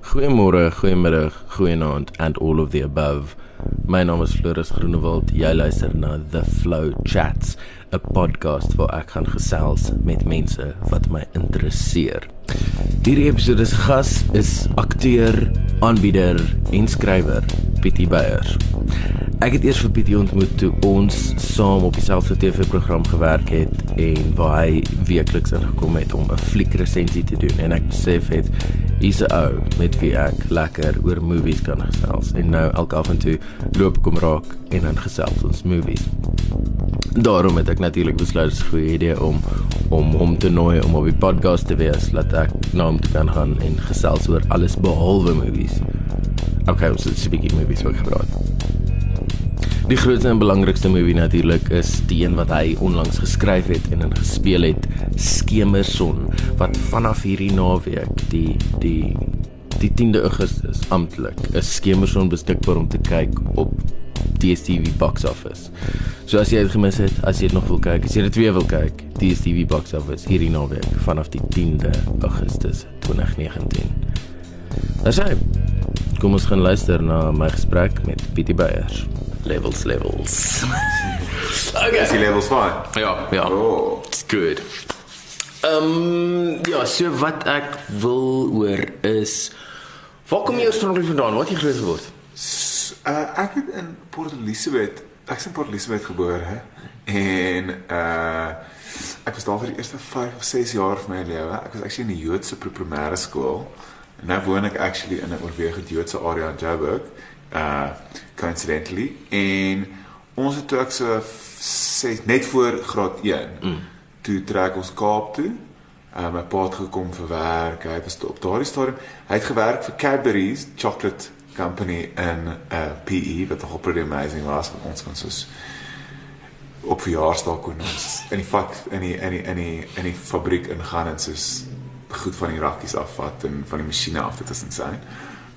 Goeiemôre, goeiemiddag, goeienaand and all of the above. My naam is Floris Groenewald. Jy luister na The Flow Chats, 'n podcast waar ek gaan gesels met mense wat my interesseer. Hierdie episode se gas is akteur, aanbieder en skrywer Pietie Beyers. Ek het eers vir Pietie ontmoet toe ons saam op dieselfde TV-program gewerk het en waar hy weekliks ingekom het om 'n fliekresensie te doen en ek besef het hy's 'n ou met wie ek lekker oor movies kan gesels en nou elke af en toe loop ek kom raak en dan gesels ons movies. Daarom het ek natuurlik besluit dit is 'n goeie idee om om hom te nooi om op die podcast te wees, laat ek na hom toe kan gaan en gesels oor alles behalwe movies. Okay, ons het 'n bietjie movies ook gepraat. Die grootste en belangrikste movie natuurlik is die een wat hy onlangs geskryf het en in gespeel het, Skemerson, wat vanaf hierdie naweek die die die 10de Augustus amptelik is Skemerson beskikbaar om te kyk op DStv Box Office. So as jy dit gemis het, as jy dit nog wil kyk, as jy dit weer wil kyk, DStv Box Office hierdie naweek vanaf die 10de Augustus 2019. Dis hy. Kom ons gaan luister na my gesprek met Pietie Beyers. Levels levels. Okay. Is die levels fine? Ja, ja. Oh. It's good. Ehm um, ja, so wat ek wil hoor is waar kom jy oorspronklik vandaan? Het jy groot geword? S- Uh, ek het in Port Elizabeth, ek's in Port Elizabeth gebore hè. En uh ek was daar vir die eerste 5 of 6 jaar van my lewe. Ek was actually in die Joodse pre-primêre skool. En nou woon ek actually in 'n oorwegend Joodse area in Joburg. Uh coincidentally en ons het toe ek so 6 net voor graad 1. Mm. Toe trek ons Kaap toe. Uh, my pa het gekom vir werk. Hy was op daardie stadium. Hy het gewerk vir Cadbury's Chocolate Company in uh, PE wat nogal pretty amazing was. Want ons kon soos op verjaarsdag kon ons in die vak in die in die in die in die fabriek ingaan en soos goed van die rakkies afvat en van die masjiene af dit is insane.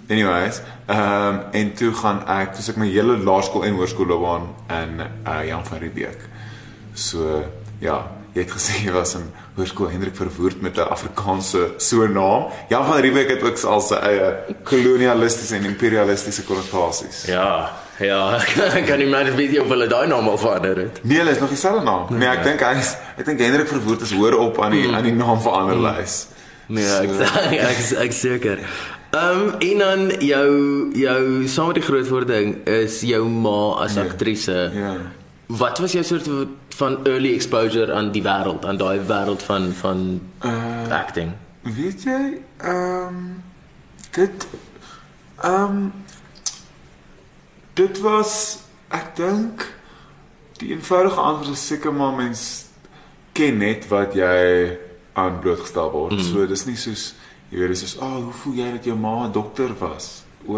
Anyways, ehm um, en toe gaan ek, dis ek my hele laerskool en hoërskoolloopbaan in uh, Jan van Riebeeck. So ja, jy het gesê jy was in hoërskool Hendrik Verwoerd met 'n Afrikaanse so naam. Jan van Riebeeck het ook al sy eie kolonialistiese en imperialistiese konnotasies. Ja, ja, ek kan nie meer weet of hulle daai naam al verander het. Nee, hulle is nog dieselfde naam. Nee, ek dink hy is ek dink Hendrik Verwoerd is hoor op aan die aan die naam verander lys. Nee, ek ek ek, ek seker. Ehm um, en dan jou jou saam met die grootwording is jou ma as aktrise. Ja. Wat was jou soort van early exposure aan die wêreld, aan daai wêreld van van Uh, acting? Weet jy, ehm um, dit ehm um, dit was ek dink die eenvoudige antwoord is seker maar mens ken net wat jy aan blootgestel word. Mm. So dis nie soos jy weet dis soos, "Ag, oh, hoe voel jy dat jou ma 'n dokter was?" O,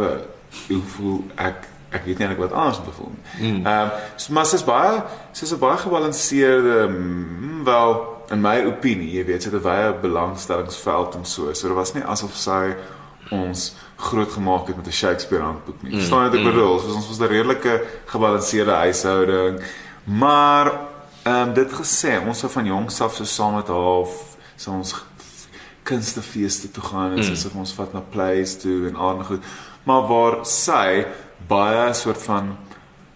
hoe voel ek ek weet nie eintlik wat anders om te voel nie. Ehm um, so, maar sy's baie sy's 'n baie gebalanseerde mm, wel in my opinie, jy weet, sy het 'n baie belangstellingsveld en so. So dit was nie asof sy ons groot gemaak het met 'n Shakespeare handboek nie. Verstaan jy wat ek bedoel? So, ons was 'n redelike gebalanseerde huishouding. Maar ehm um, dit gesê, ons sou van jongs af so saam met haar so ons kunstefeeste toe gaan en mm. soos ons vat na plays toe en ander goed. Maar waar sy baie soort van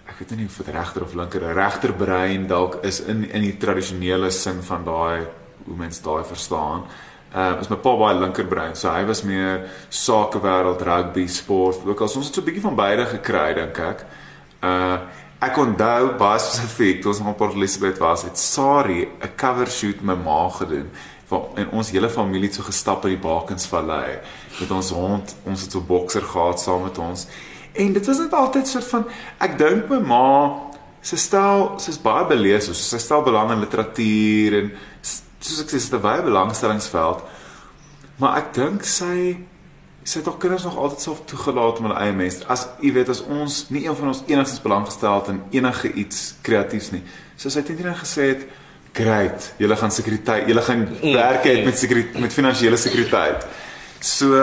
ek weet nie of dit regter of linker regter brein dalk is in in die tradisionele sin van daai hoe mens daai verstaan. Ehm uh, is my pa baie linkerbrein, so hy was meer sakewêreld, rugby, sport. Ook al ons het so 'n bietjie van beide gekry dink ek. Uh ek onthou baie spesifiek toe ons op Port Elizabeth was, het Sari 'n cover shoot met my ma gedoen van en ons hele familie het so gestap in die Bakensvallei met ons hond, ons het so bokser gehad saam met ons. En dit was net altyd soort van ek dink my ma sy stel sy's baie belees, so sy stel belang in literatuur en soos ek sê sy het 'n baie belangstellingsveld. Maar ek dink sy sy het ook kinders nog altyd self toegelaat om hulle eie mens. As jy weet as ons nie een van ons enigstens belang gestel het in enige iets kreatiefs nie. Soos sy teen gesê het, "Great, julle gaan sekuriteit, julle gaan werk hê met sekuriteit met finansiële sekuriteit." So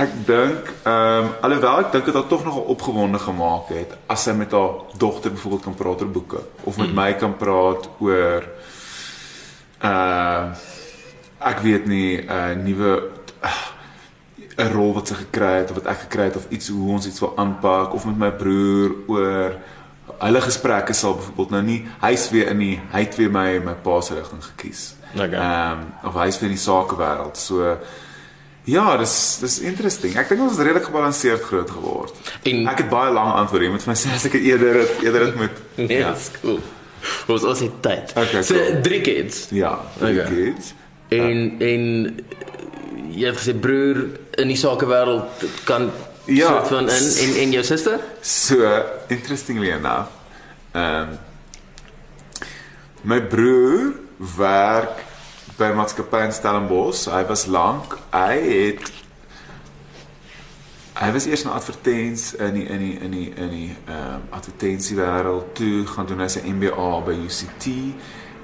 ek dink ehm um, alhoewel ek dink dit haar tog nogal opgewonde gemaak het as sy met haar dogter byvoorbeeld kan praat oor boeke of met my kan praat oor uh ek weet nie 'n uh, nuwe uh, 'n rol wat sy gekry het of wat ek gekry het of iets hoe ons iets wil aanpak of met my broer oor hulle gesprekke sal byvoorbeeld nou nie hy's weer in die hy het weer my my pa se rigting gekies. Okay. Ehm um, of hy's weer in die sakewêreld. So ja, dis dis interesting. Ek dink ons het redelik gebalanseerd groot geword. En- ek het baie lank antwoorde. Jy moet vir my sê as ek eerder het, eerder dit met Nee, ja. dis cool. Ons ons het tyd. Okay, so cool. drie kids. ja, drie Okay. kids. En en jy het gesê broer in die sakewêreld kan Ja. soort van in en en jou suster? So, interestingly enough, ehm um, my broer werk by maatskappy in Stellenbosch. Hy was lank. Hy het hy was eers 'n advertens in die in die in die in die ehm um, advertensiewêreld toe gaan doen hy sy MBA by UCT.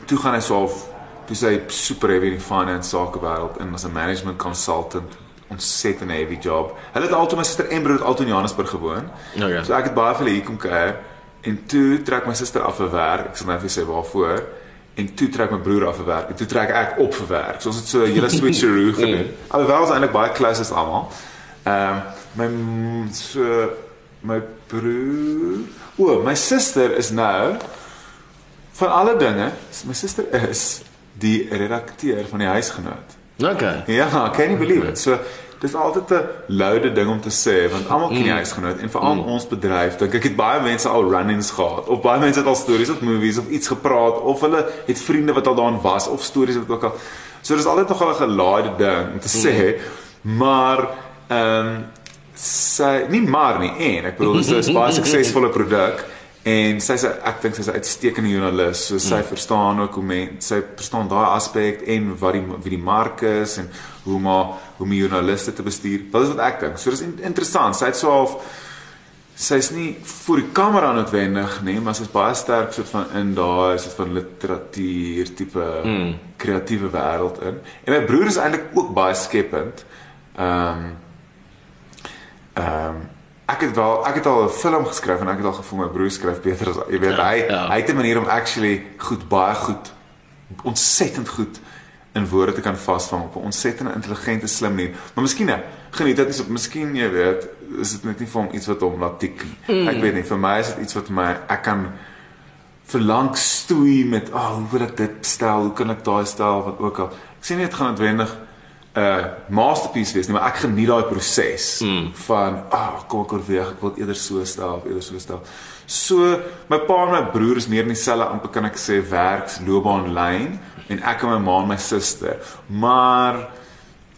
Toe gaan hy so half toe sy super heavy in die finance sakewêreld in as 'n management consultant ontsettend heavy job. Hulle het altyd my suster en broer het altyd in Johannesburg gewoon. Okay. So ek het baie vir hulle hier kom kuier en toe trek my suster af vir werk. Ek sal nou vir sê waarvoor. En toe trek my broer af vir werk en toe trek ek op vir werk. So ons het so 'n hele switcheroo gedoen. Alhoewel ons eintlik baie close is almal. Ehm um, my so my broer, o, my suster is nou van alle dinge, my suster is die redakteur van die huisgenoot. Okay. Ja, can you believe it? So dis altyd 'n loude ding om te sê want almal ken die huisgenoot en veral mm. ons bedryf dink ek het baie mense al run-ins gehad of baie mense het al stories of movies of iets gepraat of hulle het vriende wat al daarin was of stories wat ook al. So dis altyd nog 'n gelaaide ding om te sê, maar ehm um, sy nie maar nie en ek bedoel dis 'n baie suksesvolle produk en sy's ek dink sy's 'n uitstekende joernalis. So sy verstaan ook hoe mense sy verstaan daai aspek en wat die wie die mark is en hoe maar hoe om joernaliste te bestuur. Dit is wat ek dink. So dis in, interessant. Sy het so half sy's nie voor die kamera noodwendig nie, maar sy's baie sterk soort van in daai soort van literatuur tipe mm. kreatiewe wêreld in. En my broer is eintlik ook baie skepend. Ehm um, ehm um, ek het wel ek het al 'n film geskryf en ek het al gevoel my broer skryf beter as jy weet Ja, hy ja. hy het 'n manier om actually goed baie goed ontsettend goed in woorde te kan vasvang op 'n ontsettende intelligente slim manier. Maar miskien geniet dit is op miskien jy weet, is dit net nie vir hom iets wat hom laat tik nie. Mm. Ek weet nie, vir my is dit iets wat my ek kan verlang stoei met, "Ag, oh, hoe wil ek dit stel? Hoe kan ek daai stel wat ook al." Ek sê nie dit gaan noodwendig 'n uh, masterpiece wees nie, maar ek geniet daai proses mm. van, "Ag, oh, kom ek oorweeg, ek wil eerder so stel of eerder so stel." So, my pa en my broer is meer in dieselfde amper kan ek sê werksloopbaan lyn en ek en my ma en my suster. Maar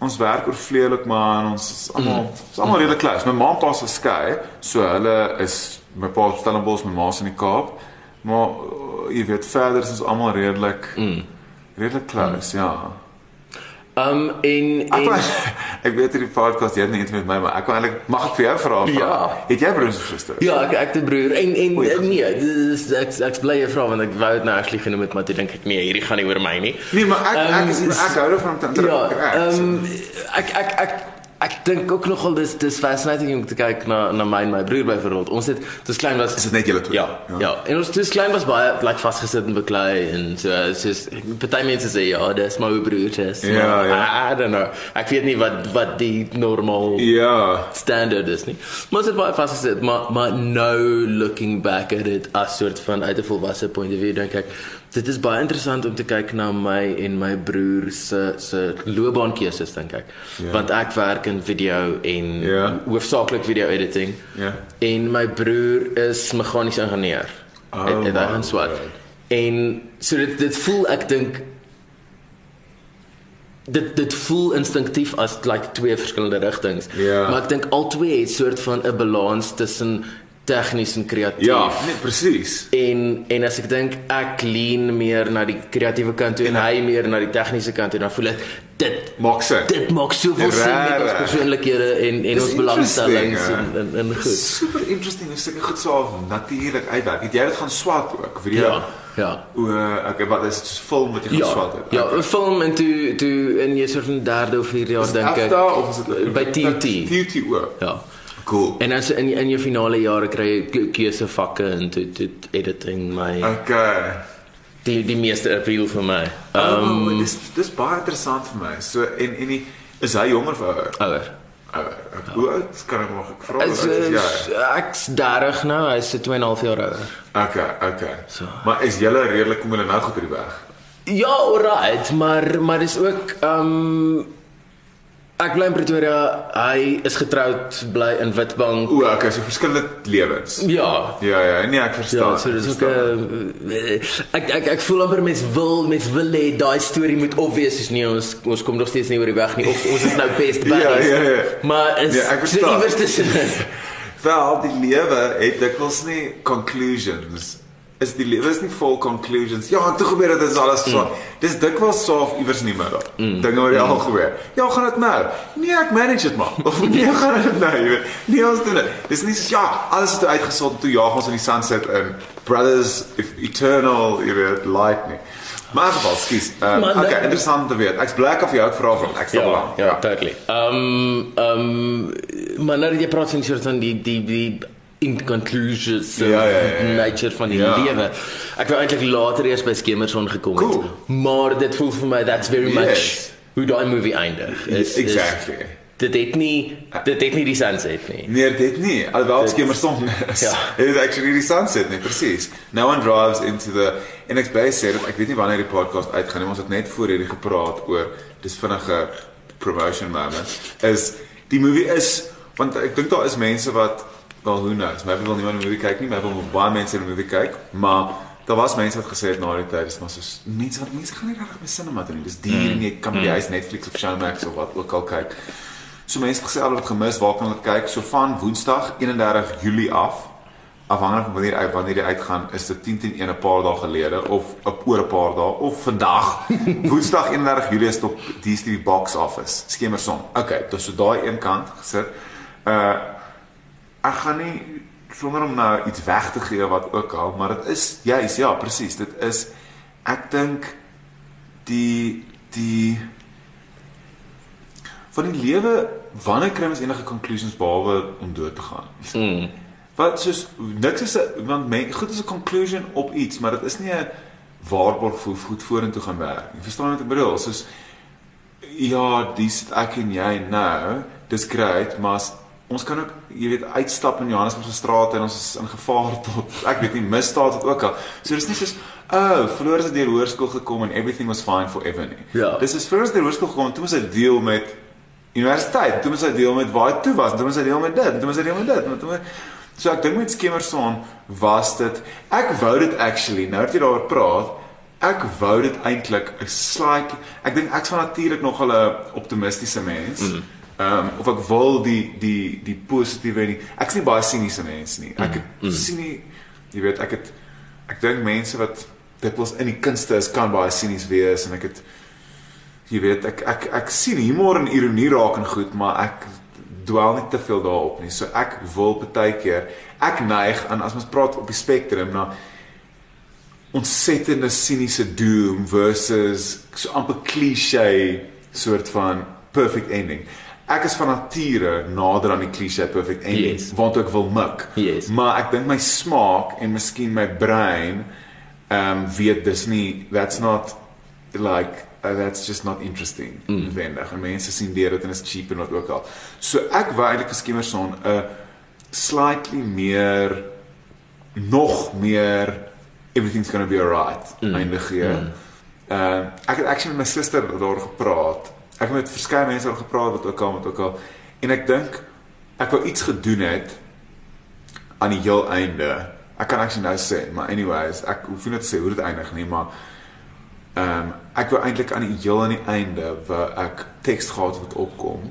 ons werk oorvleelik maar ons is almal mm. is almal redelik close. My ma en pa is geskei, so hulle is my pa in Stellenbosch, my ma is in die Kaap. Maar uh, jy weet verder is ons almal redelik mm. redelik close, mm. ja. Um en Ek en wou, ek weet hierdie podcast jy het nie met my maar ek wou eintlik mag ek vir jou vra? Ja. Het jy broers of susters? Ja, ek ek te broer en en Oei, nee, dis ek ek bly jy vra want ek wou dit nou actually genoem het maar toe dink ek nee, hierdie gaan nie oor my nie. Nee, maar ek Ehm, ek is ek hou daarvan om te Ja, ehm um, ek ek ek ek dink ook nogal dis dis fascinating om te kyk na na my en my broer byvoorbeeld. Ons het dis klein was is dit net julle twee? Ja, ja. Ja, en ons dis klein was baie blyk vasgesit en beklei en so soos party mense sê ja, dis my ou broertjies. Ja, maar ja. I, I don't know. Ek weet nie wat wat die normaal Ja. standard is nie. Maar dit baie vasgesit, maar maar nou looking back at it as soort van uit 'n volwasse point of view dink ek dit is baie interessant om te kyk na my en my broer se se loopbaankeuses dink ek. Ja. Want ek werk in video en Ja. hoofsaaklik video editing. Ja. En my broer is meganiese ingenieur. Oh, het, het hy gaan swat. En so dit dit voel ek dink dit dit voel instinktief as like twee verskillende rigtings. Ja. Maar ek dink al twee het soort van 'n balans tussen tegnies en kreatief. Ja, nee, presies. En en as ek dink ek lean meer na die kreatiewe kant toe en hy meer na die tegniese kant toe, dan voel ek dit Maak sin. dit maak soveel sin met ons persoonlikhede en en Dis ons belangstellings en, en en goed. Super interesting hoe sulke goed so natuurlik uitwerk. Het jy dit gaan swat ook? Video? Ja, ja. O, okay, wat is dit film wat jy gaan Ja, swat het? ja, 'n film en toe toe in jy soort van derde of vierde jaar dink ek. Of is dit by TUT. TUT ook. Ja. Cool. En as in in jou finale jare kry jy ke- keusevakke en toe toe editing my Okay. die die meeste appeal vir my. Ehm Ehm um, dis dis baie interessant vir my. So en en die, is hy jonger of ouer? ouer. Uh, hoe oud kan ek ek vra? Is, is jy? ek's 30 nou, hy's 2 en 'n half jaar ouer. Okay, okay. So. Maar is julle redelik kom julle nou goed oor die weg? Ja, alright, maar maar dis ook ehm um, ek bly in Pretoria. Hy is getroud, bly in Witbank. O, okay, so verskillende lewens. Ja. Ja, ja, nee, ek verstaan. Ja, so dis ook. 'n ek ek ek voel amper mens wil mens wil hê daai storie moet obvious is nie ons ons kom nog steeds nie oor die weg nie of ons is nou best buddies. Ja, ja, ja. Maar is Ja, ek verstaan. iewers tussenin. Wel, die lewe het dikwels nie conclusions. Is die lewe is nie vol conclusions. Ja, en toe gebeur dit is alles so. Mm. Dis dikwels soof iewers in die middel. Mm. Dinge wat al gebeur. Ja, gaan dit nou. Nee, ek manage dit maar. Of nee, gaan dit nou, jy weet. Nee, ons doen dit. Dis nie so ja, alles het uitgesort toe jaag ons in die sunset in brothers if eternal, jy weet, light nie. Maar geval, skus. Um, Maar okay, dat- interessant te weet. Ek's bly of jy ook vra van. Ek's Ja, belang. ja, totally. Ehm ehm maar nou jy praat van soort van die die die inconclusions Ja, ja, ja, ja. nature van die Ja. lewe. Ek wou eintlik later eers by Skemerson gekom het. Cool. Maar dit voel vir my that's very much Yes. hoe daai movie eindig. Is, Exactly. Is, dit het nie dit het nie die sunset nie. Nee, dit nie. Alhoewel dit skemerson is. Ja. It is actually die sunset nie, presies. No one drives into the en ek baie sê dit, ek weet nie wanneer die podcast uitgaan nie, ons het net voor hierdie gepraat oor dis vinnige promotion moment. Is die movie is want ek dink daar is mense wat wel who knows, maybe wil niemand die movie kyk nie, maybe wil baie mense die movie kyk, maar daar was mense wat gesê het na die tyd, dis maar soos mense wat mense gaan nie regtig by cinema toe nie. Dis duur en jy kan by die huis Netflix of Showmax of wat ook al kyk. So mense het gesê hulle het gemis waar kan hulle kyk? So van Woensdag 31 Julie af afhangende van wanneer uit wanneer die uitgaan is dit 10 teen 1 'n paar dae gelede of op oor 'n paar dae of vandag Woensdag 31 Julie is op DStv box office skemerson. Okay, dis so daai een kant gesit. Uh ek gaan nie sonder om nou iets weg te gee wat ook al, maar dit is juis ja, presies, dit is ek dink die die van die lewe wanneer kry ons enige conclusions behalwe om dood te gaan? Mm. Wat soos niks is 'n want men, goed is 'n conclusion op iets, maar dit is nie 'n waarborg vir goed vorentoe gaan werk. Jy verstaan wat ek bedoel? Soos ja, dis ek en jy nou, dis great, maar as, ons kan ook jy weet uitstap in Johannesburg se strate en ons is in gevaar tot ek weet nie misdaad het ook al. So dis nie soos oh, Floris het deur hoërskool gekom en everything was fine forever nie. Ja. Dis is Floris deur hoërskool gekom, toe moes hy deel met universiteit, toe moes hy deel met waar hy toe was, toe moes hy deel met dit, toe moes hy deel met dit, toe moes So ek dink met Skemerson was dit ek wou dit actually nou dat jy daaroor praat ek wou dit eintlik 'n slight ek dink ek's van natuurlik nog 'n optimistiese mens. Ehm um, of ek wil die die die positiewe nie. Ek's nie baie siniese mens nie. Ek het mm. sien nie jy weet ek het ek dink mense wat dit was in die kunste is kan baie sinies wees en ek het jy weet ek ek ek sien humor en ironie raak en goed, maar ek dwaal nie te veel daarop nie. So ek wil baie keer ek neig aan as ons praat op die spektrum na ontsettende siniese doom versus so amper cliché soort van perfect ending. Ek is van nature nader aan die cliché perfect ending Yes. want ek wil mik. Yes. Maar ek dink my smaak en miskien my brein ehm um, weet dis nie that's not like uh, that's just not interesting mm. wendig. En mense sien deur dit en is cheap en wat ook al. So ek wou eintlik geskiemerson 'n slightly meer nog meer everything's going to be alright mm. eindig gee. Mm. Uh ek het actually met my suster daaroor gepraat. Ek het met verskeie mense daaroor gepraat wat ook al met ook al en ek dink ek wou iets gedoen het aan die heel einde. Ek kan actually nou sê, maar anyways, ek hoef nie te sê hoe dit eindig nie, maar ehm um, ek wou eintlik aan die heel aan die einde waar ek teks gehad wat opkom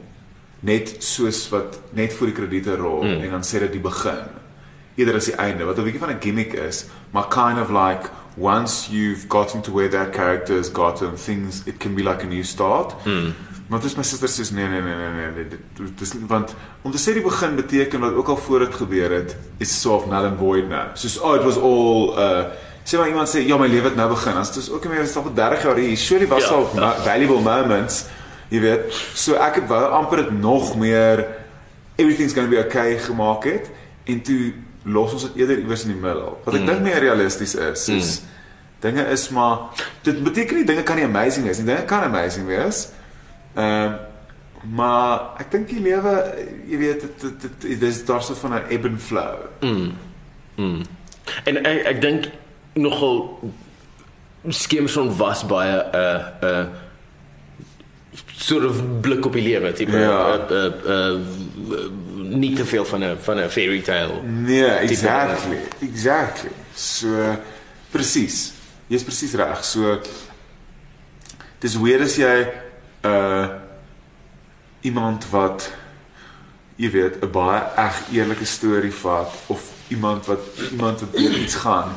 net soos wat net voor die krediete rol mm. en dan sê dit die begin eerder as die einde wat 'n bietjie van 'n gimmick is maar kind of like once you've gotten to where that character has gotten things it can be like a new start. Mm. maar dis my suster sê nee nee nee nee nee dit- dit dis want om te sê die begin beteken wat ook al voor dit gebeur het is so of null and void now soos oh it was all uh sê maar iemand sê ja my lewe het nou begin. As dit is ook nie meer al vir 30 jaar hier. Surely was Ja, al ja. valuable moments jy weet. So ek het wou amper dit nog meer everything's going to be okay gemaak het. En toe los ons dit eerder iewers in die middel wat ek mm. dink meer realisties is soos mm. dinge is maar dit beteken nie dinge kan nie amazing wees nie dinge kan amazing wees ehm um, Maar ek dink die lewe, jy weet, dit dit, dit, dit dis daar so van 'n ebb and flow. Mm. Mm. En ek ek dink nogal Skemson was baie 'n uh, 'n uh, soort of blik op die lewe tipe Ja. uh, uh, uh, nie te veel van 'n van 'n fairy tale. Nee, exactly. Exactly. So presies. Jy's presies reg. So dis weird as jy uh iemand wat jy weet 'n baie eg eerlike storie vat of iemand wat iemand wat deur iets gaan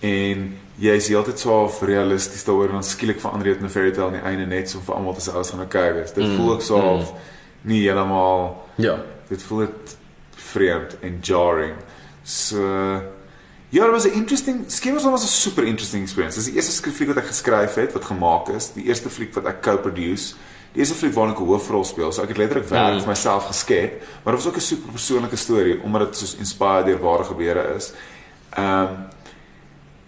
en jy is heeltyd so half realisties daaroor en dan skielik verander dit in 'n fairy tale in die einde net so vir almal te sê alles gaan oukei wees. Dit Mm, voel ook so half nie heeltemal Ja. dit voel dit vreemd en jarring. So ja, dit was 'n interesting Skewers was 'n super interesting experience. Dis die eerste skrifliek wat ek geskryf het wat gemaak is, die eerste fliek wat ek co-produce. Die eerste fliek waarin ek 'n hoofrol speel. So ek het letterlik werk Mm. vir myself geskep, maar dit was ook 'n super persoonlike storie omdat dit soos inspired deur ware gebeure is. Ehm um,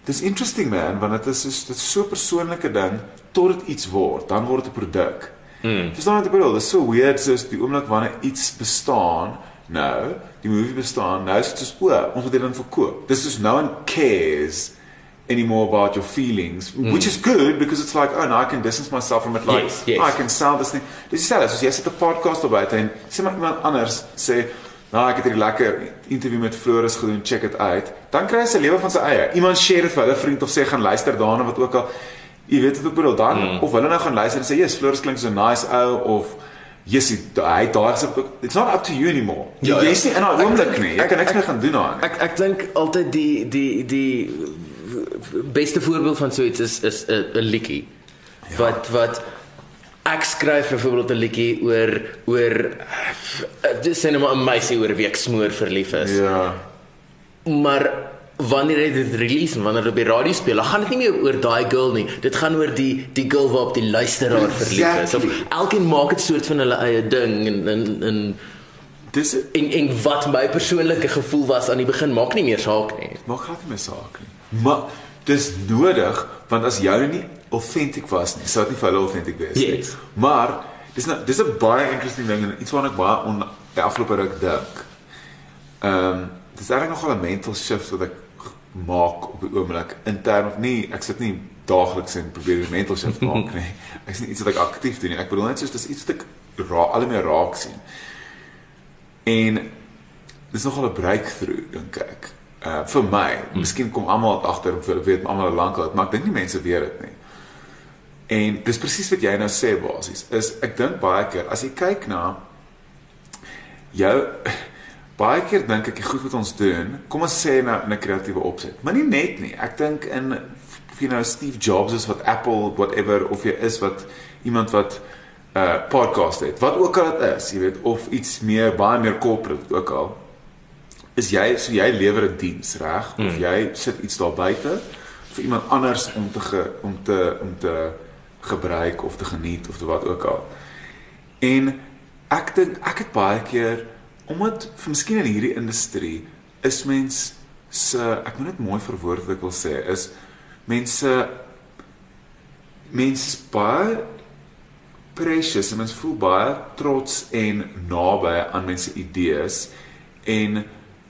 Dis interesting man, want dit is soos dit is so 'n persoonlike ding tot dit iets word, dan word dit 'n produk. Mm. Verstaan wat ek bedoel? Dit is so weird soos die oomblik wanneer iets bestaan, nou, die movie bestaan, nou is dit soos o, ons moet dit dan verkoop. Dis soos no one cares anymore about your feelings, mm. which is good because it's like, oh, now I can distance myself from it like, Yes, yes. oh, I can sell this thing. Dis dieselfde soos jy sit 'n podcast op buite en sê maar iemand anders sê Nou ek het hierdie lekker interview met Floris gedoen, check dit uit. Dan kry hy sy lewe van sy eie. Iemand share dit vir hulle vriend of sê gaan luister daarna wat ook al. Jy weet wat ek bedoel dan mm. of hulle nou gaan luister en sê, "Jesus, Floris klink so nice ou" of Jessie, hy het daai gesê it's not up to you anymore. Ja, Ja, ja. jy's nie in daai oomblik nie. Jy kan niks ek- meer gaan doen daaraan. Ek ek dink altyd die die die beste voorbeeld van so iets is is 'n 'n liedjie. Ja. Wat wat ek skryf byvoorbeeld 'n liedjie oor oor eh, dis sê net maar 'n meisie oor wie ek smoor verlief is. Ja. Maar wanneer jy dit release en wanneer dit op die radio speel, dan gaan dit nie meer oor daai girl nie. Dit gaan oor die die girl waarop die luisteraar verlief is. Of Exactly. elkeen maak dit soort van hulle eie ding en en en Dis en, en wat my persoonlike gevoel was aan die begin maak nie meer saak nie. maak glad nie my saak nie. Maar dis nodig want as jou nie authentic was nie, sou dit nie vir hulle authentic wees nie. Yes. Maar dis nou dis 'n baie interesting ding en iets waarna ek baie on die afgelope ruk dink. Ehm um, dis eintlik nogal 'n mental shift wat ek maak op die oomblik in terme of nie ek sit nie daagliks en probeer 'n mental shift maak nie. Ek nie iets wat ek aktief doen nie. Ek bedoel net soos dis iets wat ek ra al meer raak sien. En dis nogal 'n breakthrough dink ek. Uh vir my, hmm. miskien kom almal agter of hulle weet almal al lank al, maar ek dink nie mense weet dit nie. En dis presies wat jy nou sê basies. Is ek dink baie keer as jy kyk na jou baie keer dink ek die goed wat ons doen, kom ons sê nou in 'n kreatiewe opset, maar nie net nie. Ek dink in of jy nou Steve Jobs is wat Apple whatever of jy is wat iemand wat 'n uh, podcast het. Wat ook al dit is, jy weet, of iets meer baie meer corporate ook al. Is jy so jy lewer 'n diens, reg? Of Hmm. jy sit iets daar buite vir iemand anders om te ge, om te om te gebruik of te geniet of te wat ook al. En ek dink ek het baie keer omdat vir miskien in hierdie industrie is mens se ek moet dit mooi verwoord wat ek wil sê is mense mense baie precious en mens voel baie trots en naby aan mense idees en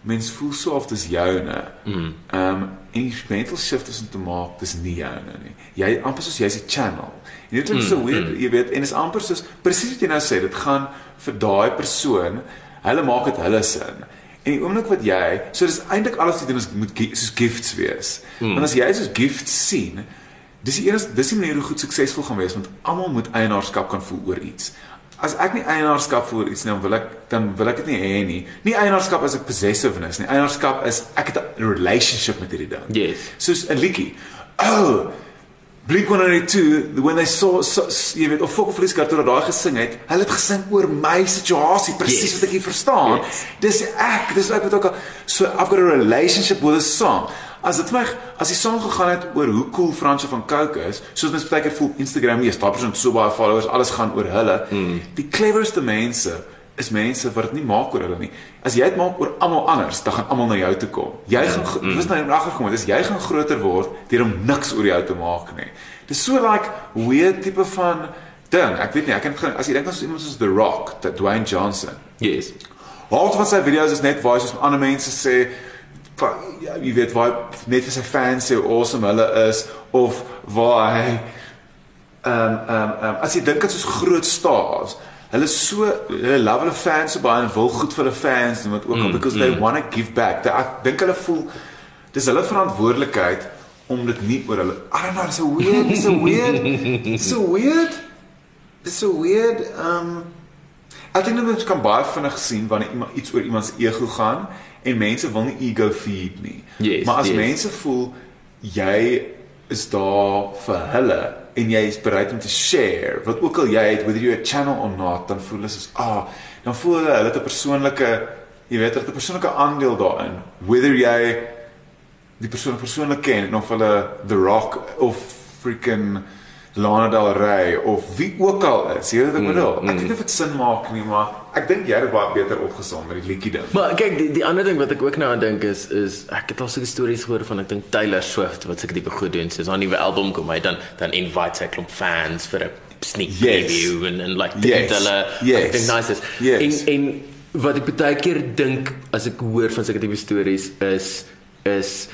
mens voel so of dis joune. Mm. Um, en die mental shift is om te maak dis nie joune nie. Jy amper soos jy's 'n channel. En dit klink so Mm, weird, mm. jy weet, en is amper soos presies wat jy nou sê, dit gaan vir daai persoon, hulle maak dit hulle sin. En die oomblik wat jy, so dis eintlik alles wat jy doen is moet soos gifts wees. Mm. Want as jy soos gifts sien, dis die enigste dis die manier hoe goed suksesvol gaan wees want almal moet eienaarskap kan voel oor iets. As ek nie eienaarskap voel iets nie, dan wil ek dan wil ek dit nie hê nie. Nie eienaarskap as ek possessiveness nie. Eienaarskap is ek het 'n relationship met hierdie ding. Yes. Soos 'n liedjie. Oh, Blink 182 when they saw so, so, jy weet of Fok Frisca toe daai gesing het, hulle het gesing oor my situasie, presies Yes. wat ek hier verstaan. Yes. Dis ek, dis ek wat ook al so I've got a relationship with a song. As dit my as die song gegaan het oor hoe cool Fransje van Coke is, soos mens baie keer voel Instagram hier, daai persoon so baie followers, alles gaan oor hulle. Mm. Die cleverste mense is mense wat dit nie maak oor hulle nie. As jy dit maak oor almal anders, dan gaan almal na jou toe kom. Jy gaan mm. dis nou agtergekom, dis jy gaan groter word deur om niks oor jou te maak nie. Dis so like weird tipe van ding, ek weet nie, ek kan as jy dink aan iemand soos The Rock, dat Dwayne Johnson. Yes. Half van sy video's is net waar hy soos ander mense sê van ja, jy weet waar net vir sy fans sê hoe awesome hulle is of waar hy ehm ehm ehm as jy dink aan soos groot stars, hulle is so hulle love hulle fans so baie en wil goed vir hulle fans doen wat ook Mm, because they mm. want to give back. They, ek dink hulle voel dis hulle verantwoordelikheid om dit nie oor hulle I don't know, it's so weird, it's so weird. It's so weird. It's so weird. Um ek dink dit kan baie vinnig sien wanneer iemand iets oor iemand se ego gaan en mense wil nie ego feed nie. Yes, maar as yes. mense voel jy is daar vir hulle en jy is bereid om te share wat ook al jy het whether you a channel or not dan voel hulle soos ah dan voel hulle hulle het 'n persoonlike jy weet hulle het 'n persoonlike aandeel daarin whether jy die persoon persoonlik ken en of hulle The Rock of freaking Lana Del Rey of wie ook al is jy weet wat ek Mm, bedoel mm. ek weet nie of dit sin maak nie maar ek dink jy het baie beter opgesom met die liedjie ding Maar kyk, die, die ander ding wat ek ook nou aan dink is is ek het al sulke stories gehoor van ek dink Taylor Swift wat sulke tipe goed doen. Soos haar nuwe album kom uit dan dan invite sy klomp fans vir 'n sneak Yes. preview en en like Yes. dit hulle Yes. ek dink nice is. Yes. En en wat ek baie keer dink as ek hoor van sulke tipe stories is is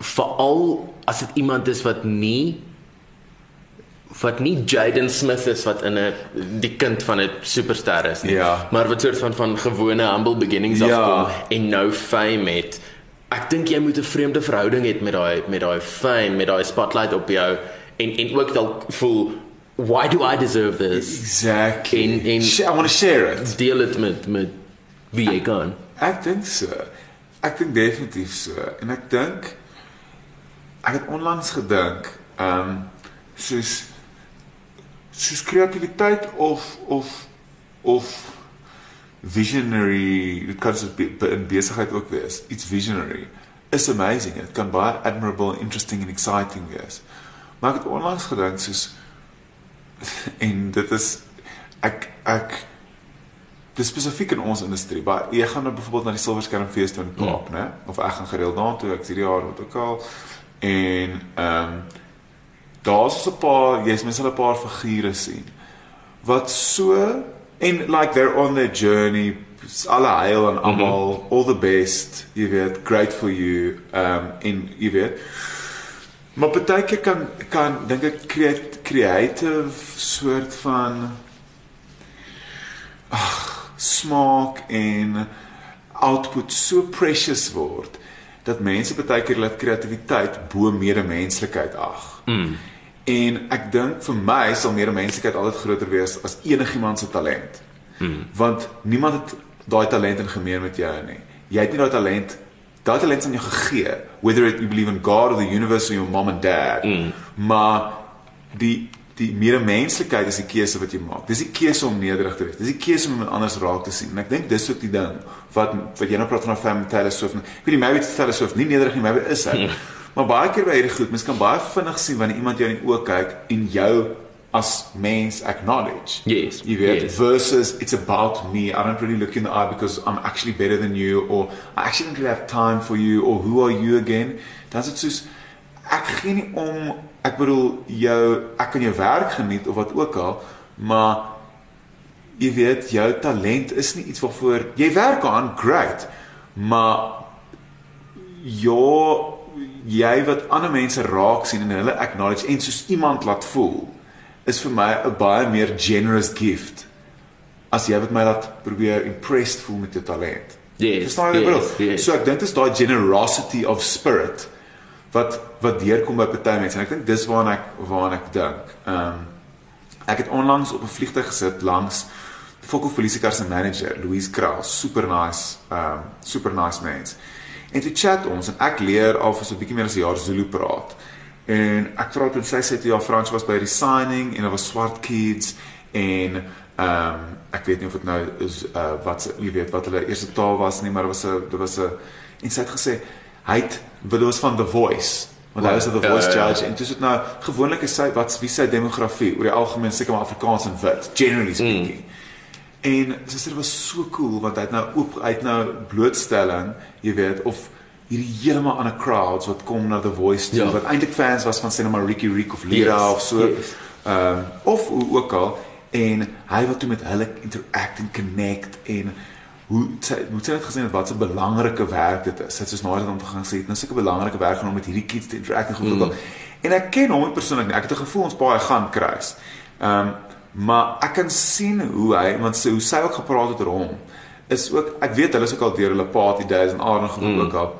veral as dit iemand is wat nie wat nie Jaden Smith is wat in 'n die kind van 'n superster is nie, Ja. maar wat soort van van gewone humble beginnings Ja. afkom en nou fame het. Ek dink jy moet 'n vreemde verhouding hê met daai met daai fame, met daai spotlight op jou en en ook dalk voel why do I deserve this? exactly En- en- I want to share it Deel dit met met wie jy kan. Ek dink so. Ek dink definitief so. En ek dink ek het onlangs gedink, ehm um, soos soos kreatiwiteit of of of visionary, dit kan so be, be, in besigheid ook wees. Iets visionary is amazing. Dit kan baie admirable, interesting and exciting wees. Maar ek het onlangs gedink soos en dit is ek ek dis spesifiek in ons industrie. Maar jy gaan nou byvoorbeeld na die Silverskerm fees toe in Kaap, né? Of ek gaan gereeld daartoe, ek is hierdie jaar wat ook al. En ehm um, daar's so 'n paar, jy's mens hulle 'n paar figure sien wat so en like they're on their journey alle heil en almal mm -hmm. all the best jy weet great for you um en jy weet maar baie keer kan kan dink ek create creative soort van ag smaak en output so precious word dat mense baie keer laat kreatiwiteit bo medemenslikheid ag. Mm. En ek dink vir my sal medemenslikheid altyd groter wees as enigiemand se talent. Mm. Want niemand het daai talent in gemeen met jou nie. Jy het nie daai talent daai talent aan jou gegee, whether it you believe in God or the universe or your mom and dad. Mm. Maar die die medemenslikheid is die keuse wat jy maak. Dis die keuse om nederig te wees. Dis die keuse om iemand anders raak te sien. En ek dink dis ook die ding wat wat jy nou praat van 'n family Taylor Swift. Ek weet nie maybe it's Taylor Swift nie nederig nie, maybe is hy. Maar baie keer by hierdie goed, mens kan baie vinnig sien wanneer iemand jou in die oë kyk en jou as mens acknowledge. Yes. Jy weet, yes. versus it's about me. I don't really look you in the eye because I'm actually better than you or I actually don't really have time for you or who are you again? Dan is dit soos ek gee nie om ek bedoel jou ek kan jou werk geniet of wat ook al, maar jy weet jou talent is nie iets waarvoor jy werk aan, great. Maar jou jy wat ander mense raak sien en hulle acknowledge en soos iemand laat voel is vir my 'n baie meer generous gift as jy wat my laat probeer impressed voel met jou talent. Yes, Verstaan jy yes, bedoel? yes. So ek dink dit is daai generosity of spirit wat wat deurkom by party mense en ek dink dis waarna ek waarna ek dink. Ehm um, ek het onlangs op 'n vliegtuig gesit langs Fokker polisiekar se manager, Louise Kraus, super nice, ehm um, super nice mens. En toe chat ons en ek leer al vir so 'n bietjie meer as 'n jaar Zulu praat. En ek praat met sy sê toe ja Frans was by die signing en daar was swart kids en ehm um, ek weet nie of dit nou is uh wat jy weet wat hulle eerste taal was nie, maar dit was 'n dit was 'n en sy het gesê hy het was van The Voice want hy was 'n The Ja, Voice ja, ja. judge en dis dit nou gewoonlik is sy wat wie sy demografie oor die algemeen seker maar Afrikaans en wit generally speaking. Mm. En sy sê dit was so cool want hy het nou oop hy het nou blootstelling, jy weet, of hierdie heeltemal ander crowds wat kom na The Voice toe Ja. wat eintlik fans was van maar Ricky Rick of Lira Yes, of so. yes. Ehm um, of hoe ook al en hy wat toe met hulle interact en connect en hoe sy hoe sy het gesien het wat 'n belangrike werk dit is. Het soos nou net om te gaan sê, dit is 'n belangrike werk om met hierdie kids te interact en goed mm. En ek ken hom persoonlik. Ek het 'n gevoel ons baie gaan kruis. Ehm um, maar ek kan sien hoe hy want sy hoe sy ook gepraat het oor hom is ook ek weet hulle is ook al deur hulle party days en aardig genoeg mm. ook al.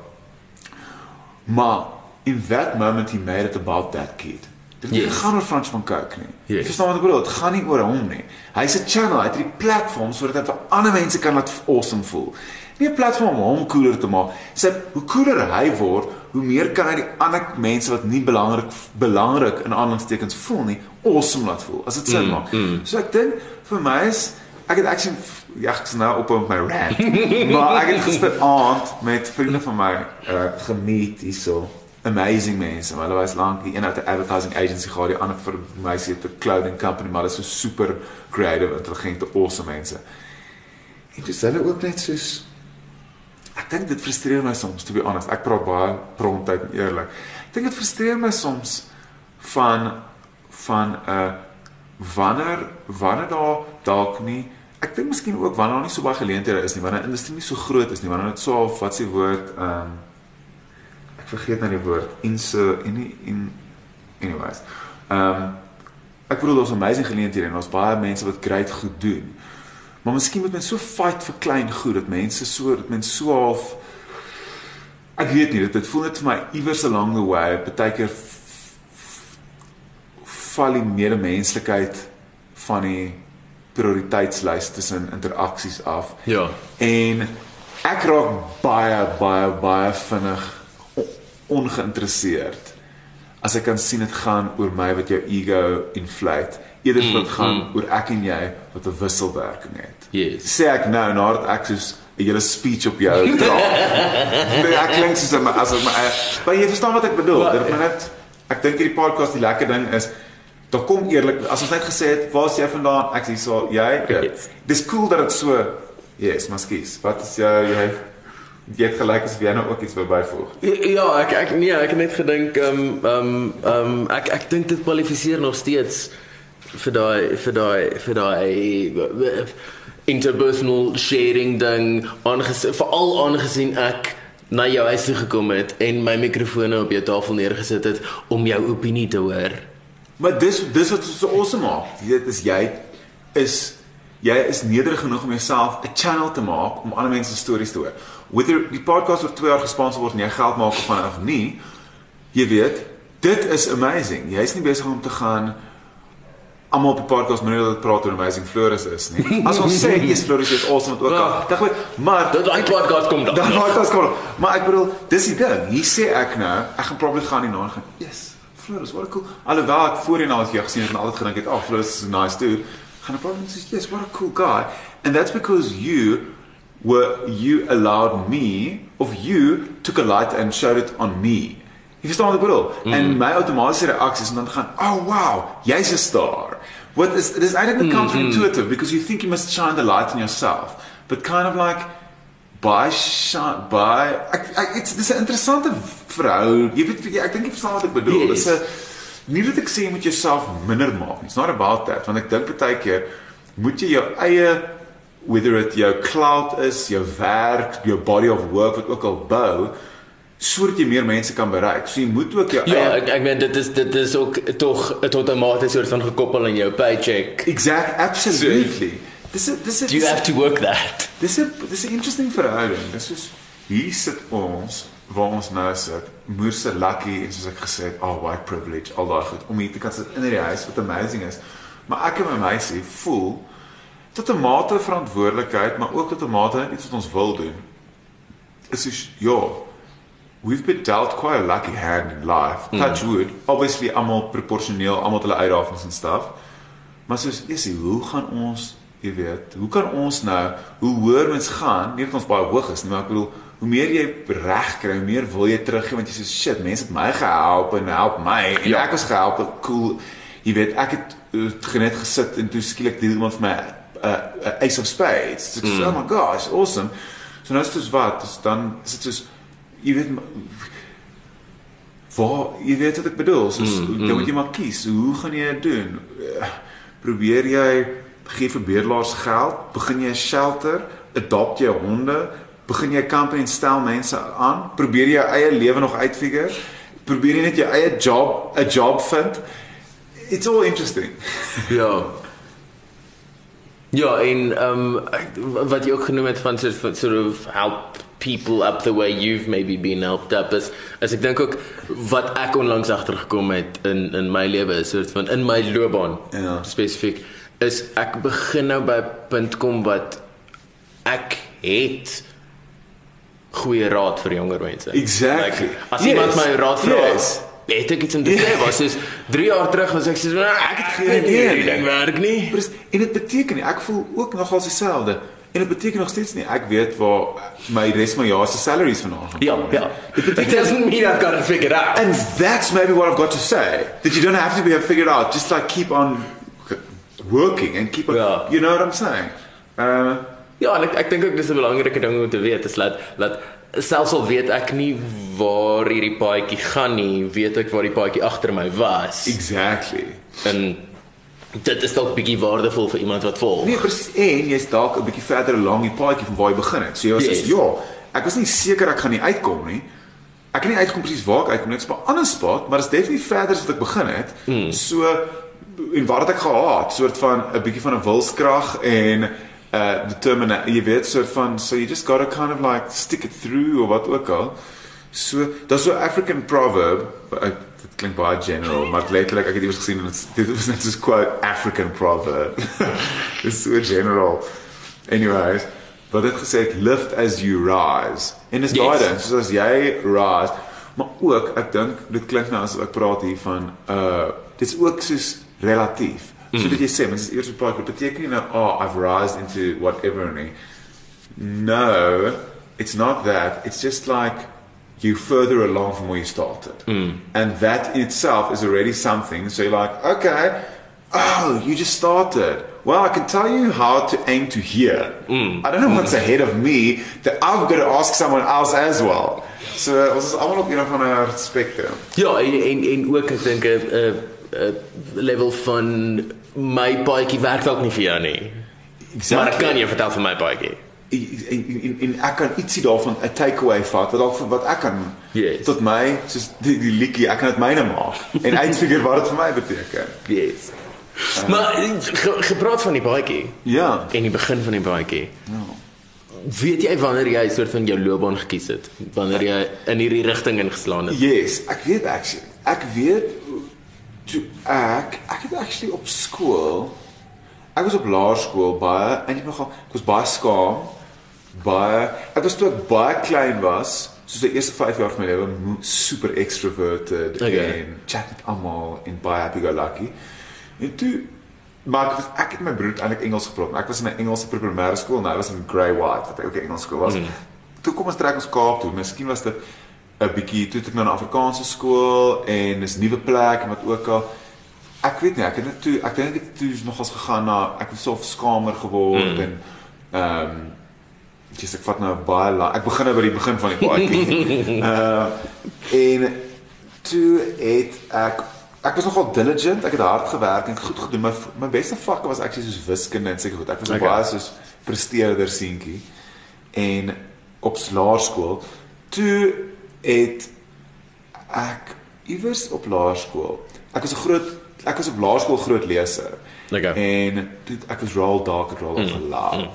Maar in that moment he made it about that kid. Dit yes. gaan oor Frans van Cooke nie. Yes. Verstaan wat ek bedoel? Dit gaan nie oor hom nie. Hy's 'n channel, hy het 'n platform sodat hy vir ander mense kan laat awesome voel. Nie 'n platform om hom cooler te maak. Sy hoe cooler hy word, hoe meer kan hy die ander mense wat nie belangrik belangrik in aanhalingstekens voel nie, awesome laat voel. As dit sin mm, maak. Mm. So ek dink vir my is ek het actually ja, sien nou op op my rant. maar ek het gister aand met vriende van my uh, gemeet hierso amazing mense. Hulle was lank die een uit 'n advertising agency gehad, die ander vir my sê 'n clothing company, maar hulle is so super creative, intelligente, awesome mense. En dis hulle ook net soos ek dink dit frustreer my soms, to be honest. Ek praat baie prontheid en eerlik. Ek dink dit frustreer my soms van van 'n uh, wanneer wanneer daar dalk nie ek dink miskien ook wanneer daar nie so baie geleenthede is nie, wanneer die industrie nie so groot is nie, wanneer dit so of wat se woord ehm um, vergeet nou die woord inse in in anyways. Ehm um, ek bedoel daar's amazing geleenthede en daar's baie mense wat great goed doen. Maar miskien moet mense so fight vir klein goed dat mense so dat mense so half ek weet nie, dit, dit voel net vir my iewers along the way, baie keer val die medemenslikheid van die prioriteitslys tussen interaksies af. Ja. En ek raak baie baie baie vinnig ongeïnteresseerd as ek kan sien dit gaan oor my wat jou ego inflate eerder mm, wat gaan mm. oor ek en jy wat 'n wisselwerking het. Yes. Sê ek nou nadat ek soos 'n hele speech op jou dra. Nee, ek klink soos 'n as my maar jy verstaan wat ek bedoel. Dit maar net ek dink hierdie podcast die lekker ding is daar kom eerlik as ons net gesê het waar's jy vandaan? Ek sê so jy. Yes. Dis cool dat dit so Yes, maskies. Wat is jou jy jy het gelyk as jy nou ook iets wou byvoeg. Ja, ja, ek ek nee, ek het net gedink ehm um, ehm um, ehm um, ek ek dink dit kwalifiseer nog steeds vir daai vir daai vir daai interpersonal sharing ding aangesien veral aangesien ek na jou huis toe gekom het en my mikrofone op jou tafel neergesit het om jou opinie te hoor. Maar dis dis wat so awesome maak. Dit is jy is jy is nederig genoeg om jouself 'n channel te maak om ander mense se stories te hoor whether die podcast oor 2 jaar gesponsor word en jy geld maak of van of nie, jy weet, dit is amazing. Jy's nie besig om te gaan almal op die podcast manier dat praat oor amazing Floris is nie. As ons sê is Floris is awesome wat ook al. Dag goed, maar dit daai podcast kom dan. Dan podcast kom. Maar ek bedoel, dis die ding. Hier sê ek nou, ek gaan probeer gaan nie na gaan. Yes. Floris, what a cool. Alhoewel ek voorheen al jy gesien het en altyd gedink het, "Oh, Floris is a nice dude." Gaan ek probeer sê, "Yes, what a cool guy." And that's because you were you allowed me of you took a light and showed it on me. Jy verstaan wat ek bedoel? Mm. En my outomatiese reaksie is om dan te gaan, "Oh wow, jy's 'n star." What is it is mm, counterintuitive mm. because you think you must shine the light on yourself, but kind of like by shine by ek, ek it's dis 'n interessante vrou. Jy weet ek dink jy verstaan wat ek bedoel. Dis yes. 'n nie dat ek sê jy moet jouself minder maak nie. It's not about that, want ek dink baie keer moet jy jou eie whether it jou cloud is, jou werk, jou body of work wat ook al bou sodat jy meer mense kan bereik. So jy moet ook jou Ja, eie... ek ek meen dit is dit is ook tog 'n outomatiese soort van gekoppel aan jou paycheck. Exact, absolutely. Dis is dis is You have to work that. Dis is dis is interesting verhouding. Dis is hier sit ons waar ons nou sit. Moerse lucky en soos ek gesê het, oh white privilege, al daai goed om hier te kan sit in die huis wat amazing is. Maar ek en my meisie voel tot 'n mate verantwoordelikheid, maar ook tot 'n mate iets wat ons wil doen. Is is ja. We've been dealt quite a lucky hand in life. Mm. Touch wood. Obviously almal proporsioneel, almal hulle uitdagings en stuff. Maar soos is dit, hoe gaan ons, jy weet, hoe kan ons nou, hoe hoër mens gaan, nie dat ons baie hoog is nie, maar ek bedoel, hoe meer jy reg kry, hoe meer wil jy teruggee want jy sê shit, mense het my gehelp en help my en ja. ek was gehelp, cool. Jy weet, ek het uh, net gesit en toe skielik deel iemand vir my uh, uh, ace of spades. Is mm. oh my gosh, awesome. So nou is dit wat, dis dan is dit soos jy weet waar jy weet wat ek bedoel, so mm, dan moet jy maar kies, hoe gaan jy dit doen? Probeer jy gee vir bedelaars geld? Begin jy 'n shelter? Adopt jy honde? Begin jy kamp en stel mense aan? Probeer jy jou eie lewe nog uitfigure? Probeer jy net jou eie job 'n job vind? It's all interesting. Ja. Ja, en ehm um, wat jy ook genoem het van sort of help people up the way you've maybe been helped up is as ek dink ook wat ek onlangs agtergekom het in in my lewe is soort van in my loopbaan Ja. spesifiek is ek begin nou by 'n punt kom wat ek het goeie raad vir jonger mense. Exactly. Like, as Yes. iemand my raad vra, Yes. het ek iets in te sê. Was soos 3 jaar terug was ek soos "Nou, ek het geen idee hoe die ding werk nie. Presies. En dit beteken nie ek voel ook nogal dieselfde. En dit beteken nog steeds nie ek weet waar my res van my jaar se salaries vandaan gaan. Ja, ja. It doesn't mean I've got it figured out. And that's maybe what I've got to say. That you don't have to be figured out. Just like keep on working and keep on. Ja. You know what I'm saying? Uh, Ja, en ek ek dink ook dis 'n belangrike ding om te weet is dat dat selfs al weet ek nie waar hierdie paadjie gaan nie, weet ek waar die paadjie agter my was. exactly. En dit is dalk bietjie waardevol vir iemand wat volg. Nee, presies. En jy's dalk 'n bietjie verder along die paadjie van waar jy begin het. So jy was Yes. yes. ja, ek was nie seker ek gaan nie uitkom nie. Ek kan nie uitkom presies waar ek uitkom nie. By 'n ander spot, maar dit is definitief verder as wat ek begin het. Mm. So en wat het ek gehad? Soort van 'n bietjie van 'n wilskrag en uh determine jy weet soort van so you just got to kind of like stick it through of wat ook al. So daar's so 'n African proverb, ek, dit klink baie general, maar letterlik ek het iewers gesien en dit dit was net soos quote African proverb. Dis so general. Anyways, wat het gesê het, lift as you rise. En dis Yes. daai ding, soos as jy rise, maar ook ek dink dit klink nou asof ek praat hier van uh dit's ook soos relatief. So dat jy sê, mens is eers op praat, dit beteken nie nou oh I've rised into whatever nie. No, it's not that. It's just like you further along from where you started. Hmm. And that in itself is already something. So you're like, okay, oh, you just started. Well, I can tell you how to aim to here. Hmm. I don't know what's hmm. ahead of me that I've got to ask someone else as well. So ons is almal op een of ander spectrum. Ja, en en, en ook ek dink 'n 'n 'n level van my paadjie werk dalk nie vir jou nie. Maar ek kan jou vertel van my paadjie. En, en, en ek kan ietsie daarvan 'n takeaway vat wat dalk vir wat ek kan Yes. tot my soos die die liedjie ek kan dit myne maak en uitfigure wat dit vir my beteken. Yes. Maar ge, gepraat van die paadjie Ja. en die begin van die paadjie. Ja. Weet jy wanneer jy soort van jou loopbaan gekies het? Wanneer jy in hierdie rigting ingeslaan het? Yes, ek weet actually. Ek weet toe ek ek het actually op skool ek was op laerskool baie eintlik nogal ek was baie skaam baie ek was toe ek baie klein was soos die eerste 5 jaar van my lewe super extroverted Okay. en chat met almal en baie happy go lucky en toe maar ek, ek het my broer eintlik Engels gepraat maar ek was in 'n Engelse primêre skool en hy was in Grey White wat ook 'n Engels skool was mm. toe kom ons trek ons Kaap toe miskien was dit 'n bietjie toe het ek nou na 'n Afrikaanse skool en dis nuwe plek en wat ook al ek weet nie ek het net toe ek dink ek het toe nogals gegaan na ek was self skamer geword mm. en ehm um, dis ek vat nou baie la, ek begin nou by die begin van die paadjie. uh en toe het ek ek was nogal diligent, ek het hard gewerk en goed gedoen. My my beste vakke was actually soos wiskunde en seker goed. Ek was okay. Baie soos presteerder seentjie. En op laerskool toe het ek iewers op laerskool. Ek was 'n groot ek was op laerskool groot leser. Okay. En toe ek was Roald Dahl, het Roald Dahl gelove.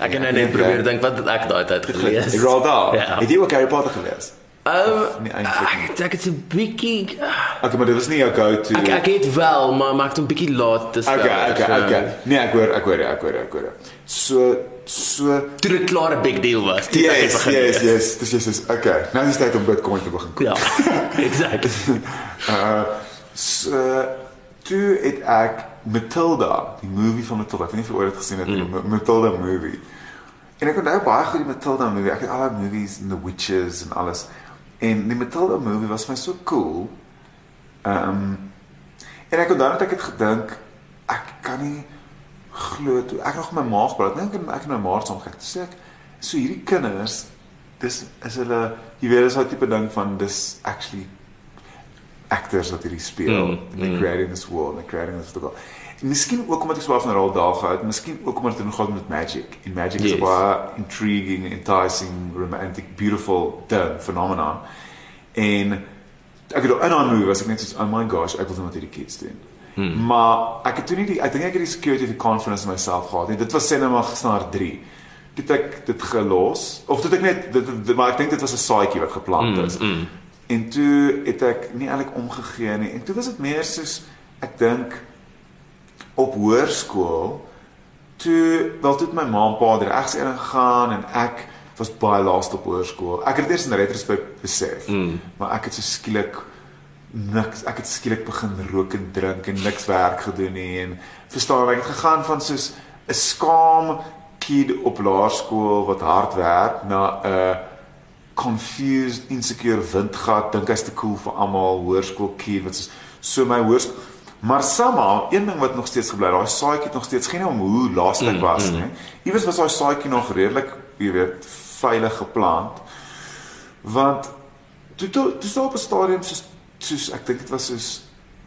Ek kan nou net probeer dink wat het ek daai tyd gelees. Ek Roald Dahl. Ja. Het jy ook Harry Potter gelees? Ehm eintlik nie. ek ek het 'n bietjie Okay, maar dit was nie jou go-to. ek ek het wel, maar maak dit 'n bietjie laat te Okay, okay, okay. Nee, ek hoor, ek hoor, ek hoor, ek hoor. So so Toe dit klaar 'n big deal was. toe ek het Yes, begin yes, lees. yes. Dis yes, is okay. Nou is dit tyd om Bitcoin te begin koop. Ja. exact. Uh so toe het ek Matilda, die movie van Matilda. Ek weet nie of jy ooit dit gesien het nie, mm. Matilda movie. En ek onthou baie goed die Matilda movie. Ek het al die movies en The Witches en alles. En die Matilda movie was my so cool. Ehm um, en ek onthou dat ek het gedink ek kan nie glo toe ek nog my maag praat. Dink ek ek in my maag saam gekyk. Toe sê ek so hierdie kinders dis is hulle jy weet is daai tipe ding van dis actually actors wat hierdie speel. Mm, Mm, mm. creating this world, they're creating this world. En miskien ook omdat ek so af van 'n rol daar gehad, miskien ook omdat dit nog gehad met magic. En magic Yes. is baie intriguing, enticing, romantic, beautiful term phenomenon. En ek het in daai movie was ek net so oh my gosh, ek wil doen wat hierdie kids doen. Hmm. Maar ek het toe nie die ek dink ek het die security of die confidence in myself gehad nie. Dit was cinema gesnaar 3. Toe het ek dit gelos of het ek net dit, dit maar ek dink dit was 'n saadjie wat geplant is. Mm, mm. En toe het ek nie eintlik omgegee nie. En toe was dit meer soos ek dink op hoërskool toe wel toe het my ma en pa er regs in gegaan en ek was baie laaste op hoërskool. Ek het dit eers in retrospek besef. Mm. Maar ek het so skielik niks ek het skielik begin rook en drink en niks werk gedoen nie en verstaan ek het gegaan van soos 'n skaam kid op laerskool wat hard werk na 'n confused insecure windgat dink hy's te cool vir almal hoërskool kid wat soos so my hoors maar somehow een ding wat nog steeds gebly daai saadjie het nog steeds geen om hoe laaste ek Mm, was mm. nie iewers was daai saadjie nog redelik jy weet veilig geplant want toe toe toe staan op 'n stadium soos soos ek dink dit was soos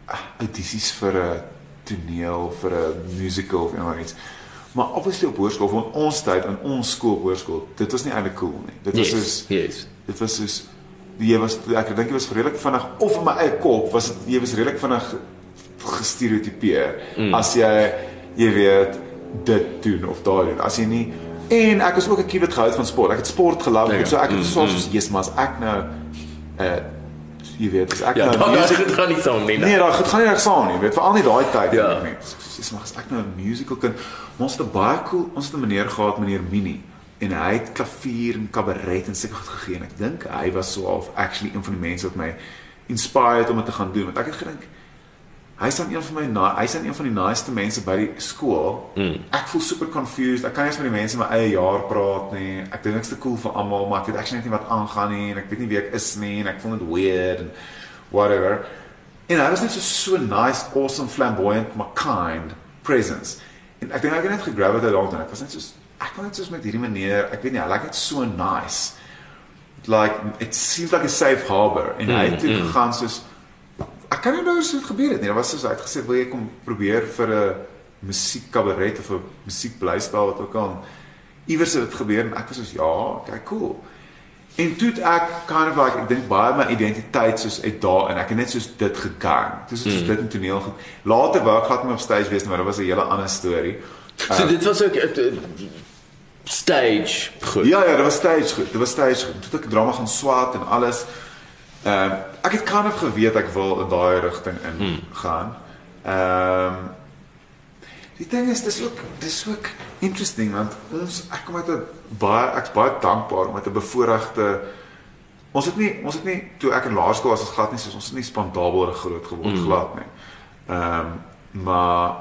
ah, audisies vir 'n toneel vir 'n musical of iets maar obviously op hoërskool van ons tyd in ons skool hoërskool dit was nie eintlik cool nie dit was Yes. soos Yes. dit was soos jy was ek dink jy was redelik vinnig of in my eie kop was dit jy was redelik vinnig gestereotipeer mm. as jy jy weet dit doen of daai doen as jy nie en ek was ook 'n kind wat gehou het van sport ek het sport ja, so ek het mm, so soos yes maar as ek nou uh jy weet as ek Ja, nou music dit gaan nie saam nie. Nee, daai gaan nie reg saam nie, weet veral nie daai tyd Ja. nie. Dis maar as ek nou 'n musical kind, ons het 'n baie cool, ons het 'n meneer gehad, meneer Minnie en hy het klavier en kabaret en seker goed gegee en ek dink hy was so of actually een van die mense wat my inspired om dit te gaan doen want ek het gedink hy's dan een van my na- hy's dan een van die naaste mense by die skool. Mm. Ek voel super confused. Ek kan nie eens met die mense in my eie jaar praat nie. Ek dink ek's te cool vir almal, maar ek weet actually net nie wat aangaan nie en ek weet nie wie ek is nie en ek voel net weird en whatever. En hy was net so so nice, awesome, flamboyant, maar kind presence. En ek dink ek het net gegrab het daaroor. Ek was net so ek wil net soos met hierdie meneer, ek weet nie, hy lyk net so nice. Like it seems like a safe harbor en hy het toe mm. gegaan soos ek kan nie nou so dit gebeur het nie. Daar was soos hy het gesê wil jy kom probeer vir 'n musiekkabaret of 'n musiekblyspel wat ook al. Iewers het dit gebeur en ek was soos ja, okay, cool. En toe het ek kind of like ek dink baie my identiteit soos uit daar en ek het net soos dit gegaan. Dis soos Mm. dit in toneel goed. Later wou ek glad nie op stage wees maar dit was 'n hele ander storie. So dit was ook 'n stage goed. Ja ja, dit was stage goed. Dit was stage goed. Toe het ek drama gaan swaat en alles. Ehm ek het kind of geweet ek wil in daai rigting in Hmm. gaan. Ehm Die ding is dis ook dis ook interesting want ons ek kom uit 'n baie ek's baie dankbaar om met 'n bevoordeelde ons het nie ons het nie toe ek in laerskool was as glad nie soos ons het nie spandabel groot geword Mm. glad nie. Ehm maar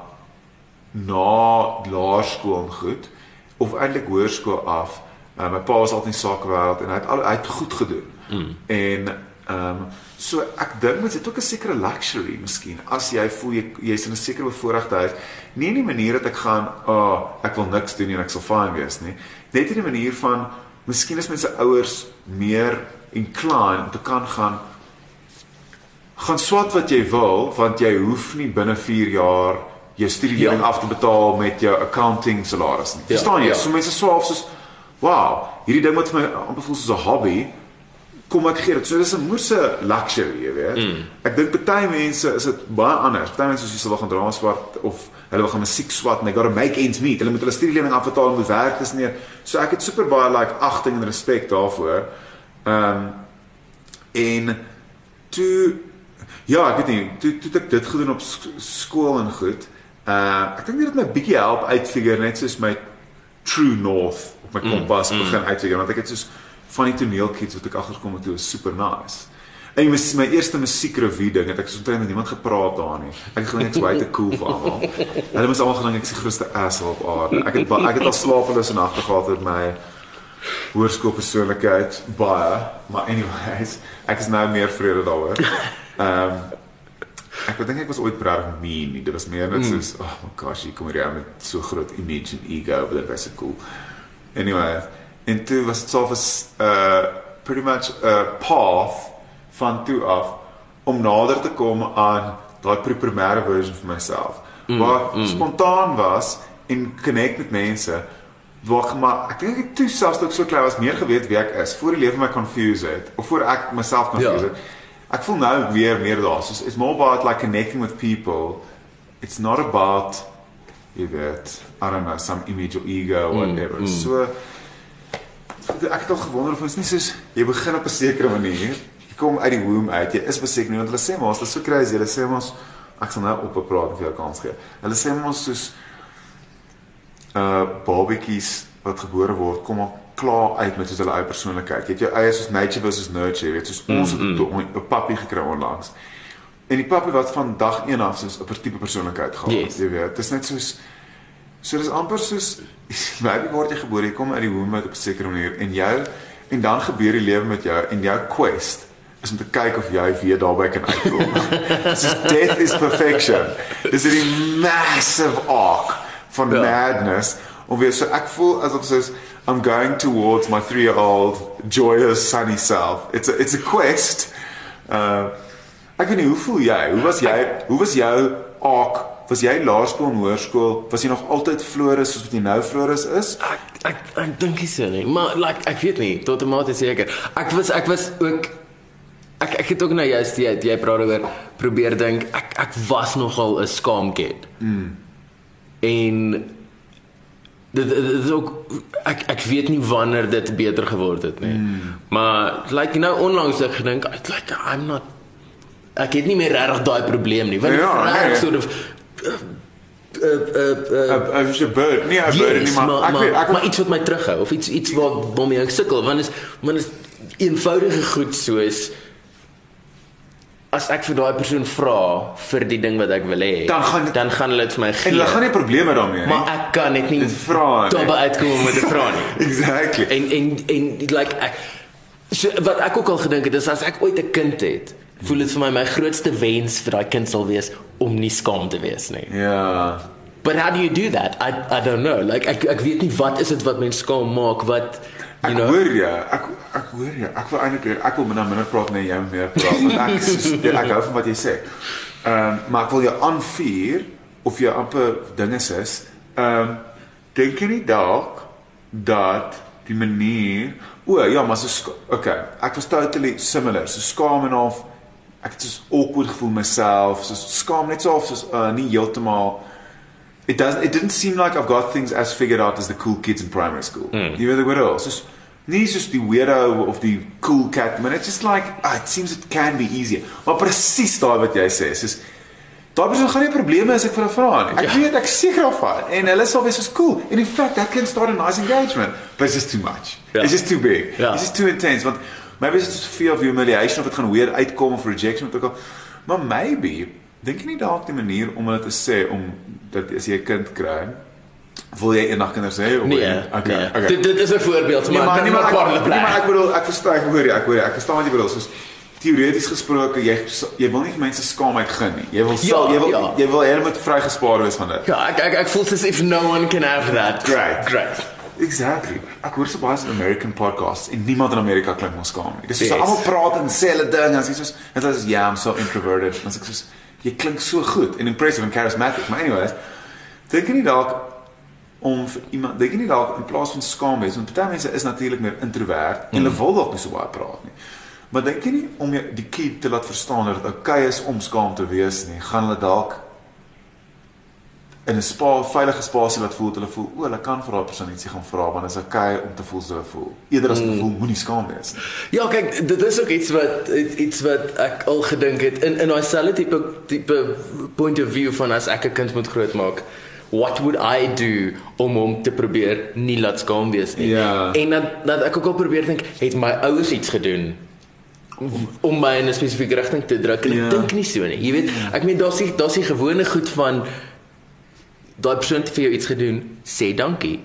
na laerskool en goed of eintlik hoërskool af. Uh, my pa was altyd in sakewêreld en hy het al hy het goed gedoen. Mm. En ehm um, so ek dink mens het ook 'n sekere luxury miskien as jy voel jy jy's in 'n sekere bevoordeelde huis. Nie in die manier dat ek gaan, "Ag, oh, ek wil niks doen en ek sal fine wees nie." Net in die manier van miskien is mense ouers meer inclined om te kan gaan gaan swat wat jy wil want jy hoef nie binne 4 jaar jou studielening Ja. af te betaal met jou accounting salaris nie. Ja, Verstaan jy? ja. So mense swaaf soos wow, hierdie ding wat vir my amper voel soos 'n hobby kom ek gee dit. So dis 'n moerse luxury, jy weet. Mm. Ek dink party mense is dit baie anders. Party mense soos jy wil gaan drama swat of hulle wil gaan musiek swat and they got to make ends meet. Hulle moet hulle studielening afbetaal en moet werk dis neer. So ek het super baie like agting en respek daarvoor. Ehm um, en toe ja, ek weet nie, toe toe ek dit gedoen op sk skool en goed. Uh ek dink dit het my bietjie help uitfigure net soos my true north op my Mm, kompas mm. begin uitfigure want ek het soos van die toneelkids wat ek agtergekom het was super nice. En my, my eerste musiekrevue ding het ek so omtrent met niemand gepraat daar nie. Ek gedink ek's baie te cool vir almal. Hulle moes almal gedink ek is die grootste asshole op aarde. Ek het ek het al slapelose nagte gehad met my hoërskoolpersoonlikheid baie, maar anyways, ek is nou meer vrede daaroor. Ehm um, ek dink ek was ooit regtig mean nie. Dit was meer net Mm. soos, oh my gosh, hier kom hier aan met so groot image en ego, but dit was so cool. Anyway, en toe was dit so 'n uh pretty much 'n path van toe af om nader te kom aan daai primêre version van myself. mm, waar mm. spontaan was en connect met mense. Waar maar ek dink ek toe selfs toe ek so klein was meer geweet wie ek is voor die lewe my confuse het of voor ek myself confuse ja. het. Ek voel nou weer meer daar. So it's more about like connecting with people. It's not about you weet, I don't know, some image or ego or mm, whatever. Mm, mm. So ek het al gewonder of ons nie soos jy begin op 'n sekere manier, jy kom uit die womb uit, jy is beseker nie want hulle sê maar, dit is so crazy, hulle sê mos ek sal nou op 'n praat vir jou kans gee. Hulle sê mos soos uh babatjies wat gebore word, kom al klaar uit met soos hulle eie persoonlikheid. Jy het jou eie soos nature versus nurture, jy weet, soos ons het mm, mm. 'n pappie gekry onlangs. En die pappie wat van dag 1 af soos 'n tipe persoonlikheid gehad, yes. jy weet. Dit is net soos so dis amper soos baby word jy gebore, jy kom uit die womb uit op 'n sekere manier en jou en dan gebeur die lewe met jou en jou quest is om te kyk of jy weer daarby kan uitkom. Dis death is perfection. Dis 'n massive arc van ja. madness of weer so ek voel asof soos I'm going towards my 3-year-old joyous sunny self. It's a it's a quest. Uh ek weet nie hoe voel jy? Hoe was jy? Hoe was jou arc Was jy laerskool en hoërskool, was jy nog altyd Floris soos wat jy nou Floris is? Ek ek ek dink nie so nie, maar like ek weet nie, tot 'n mate seker. Ek was ek was ook ek ek het ook nou juist jy jy praat oor probeer dink ek ek was nogal 'n skaamkid. Mm. En dit dit is ook ek ek weet nie wanneer dit beter geword het nie. Mm. Maar like nou onlangs ek gedink like I'm not ek het nie meer regtig daai probleem nie. Want ja, nee. sort of uh uh uh uh bird nie 'n bird nie maar maar, ek weet ek maar iets wat my terughou of iets iets wat waarmee ek sukkel want is want is eenvoudige goed soos as ek vir daai persoon vra vir die ding wat ek wil hê dan gaan dan gaan hulle dit vir my gee. en hulle gaan nie probleme daarmee nie. Maar ek kan net nie vra nie dan uitkom met 'n vraag nie. Exactly. En en en like ek so, wat ek ook al gedink het is as ek ooit 'n kind het voel dit vir my my grootste wens vir daai kind sal wees om nie skaam te wees nie. Ja. But how do you do that? I I don't know. Like ek ek weet nie wat is dit wat mens skaam maak wat you ek know. Ek hoor jy. Ek ek hoor jy. Ek wil eintlik ek wil minder minder praat net jy meer praat want ek is ek hou van wat jy sê. Ehm um, maar ek wil jou aanvuur of jy amper dinge is. Ehm um, dink jy nie dalk dat die manier o ja maar so okay ek was totally similar so skaam en of ek het so awkward gevoel myself, so skaam net so of so uh, nie heeltemal it doesn't it didn't seem like I've got things as figured out as the cool kids in primary school. Mm. You know what else? Just nie soos die weirdo of die cool cat, man. It's just like ah, it seems it can be easier. Maar presies daai wat jy sê, is Daar is gaan nie probleme as ek vir hulle vra nie. Ek ja. weet ek seker of van en hulle sal wees soos cool. In in fact, that can start a nice engagement, but it's just too much. Ja. It's just too big. Ja. It's just too intense want maybe it's just fear of humiliation of dit gaan weer uitkom of rejection of ook al. Maar maybe dink jy nie dalk die manier om hulle te sê om dat as jy 'n kind kry wil jy eendag kinders hê of nee, okay, nee. okay. Dit dit is 'n voorbeeld maar nee, maar, nie maar, ek, nie, maar ek bedoel ek verstaan ek hoor jy ek hoor jy ek verstaan wat jy bedoel. Soos teoreties gesproke jy jy wil nie vir mense skaamheid gun nie. Jy wil ja, sal, jy wil ja. jy wil helemaal vrygespaar wees van dit. Ja ek ek, ek voel soos if no one can have that. Great. Great Exactly. Ek hoor so baie van American podcasts en niemand in Amerika klink mos skaam nie. Dis so yes. almal praat en sê hulle ding as jy soos dit is ja, I'm so introverted. Ons ek soos jy klink so goed en impressive and charismatic. Maar anyways, dink jy nie dalk om vir iemand dink jy nie dalk in plaas van skaam wees, want baie mense is natuurlik meer introvert mm. en hulle wil dalk nie so baie praat nie. Maar dink jy nie om jy die kid te laat verstaan dat dit oukei okay is om skaam te wees nie, gaan hulle dalk in 'n spa veilige spasie wat voel hulle voel o, hulle kan vir daai persoon ietsie gaan vra want dit is okay om te voel so voel. Eerder as om te mm. voel moenie skaam wees nie. Ja, kyk, dit is ook iets wat iets wat ek al gedink het in in daai selfde tipe tipe point of view van as ek 'n kind moet grootmaak. What would I do om hom te probeer nie laat skaam wees nie? Ja. En dan dat ek ook al probeer dink, het my ouers iets gedoen om my in 'n spesifieke rigting te druk en ja. ek dink nie so nie. Jy weet, ek meen daar's daar's die gewone goed van daai persoon vir jou iets gedoen, sê dankie.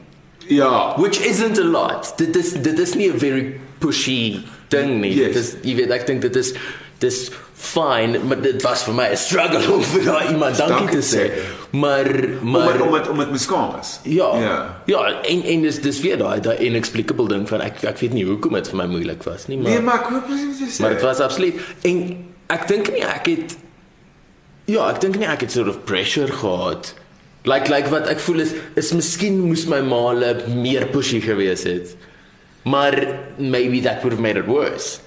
Ja, which isn't a lot. Dit is dit is nie 'n very pushy ding nie. Yes. Dit is jy weet ek dink dit is dis fine, maar dit was vir my 'n struggle om vir daai iemand dankie, dankie te sê. Maar maar om dit om dit meskaam is. Ja. Ja. Ja, en en dis dis weer daai daai inexplicable ding van ek ek weet nie hoekom dit vir my moeilik was nie, maar Nee, maar ek hoop presies jy sê. Maar dit was absoluut en ek dink nie ek het Ja, ek dink nie ek het sort of pressure gehad. Like like wat ek voel is is miskien moes my maale meer pushy gewees het. Maar maybe that would have made it worse.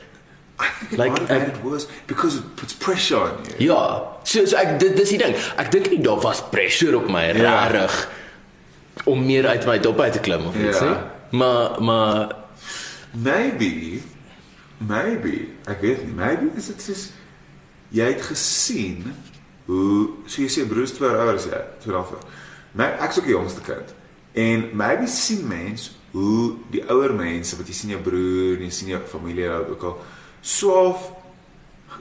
I think it Like, might have made it worse because it puts pressure on you. Ja, so, so ek dit dis die ding. Ek dink nie daar was pressure op my Ja. regtig om meer uit my dop uit te klim of iets Ja. nie. Maar maar Maybe maybe ek weet nie, maybe is dit soos jy het gesien hoe so jy sê broers twee jaar ouer as jy, so dan vir. My ek's ook die jongste kind. En maybe sien mens hoe die ouer mense wat jy sien jou broer, en jy sien jou familie ook al swaaf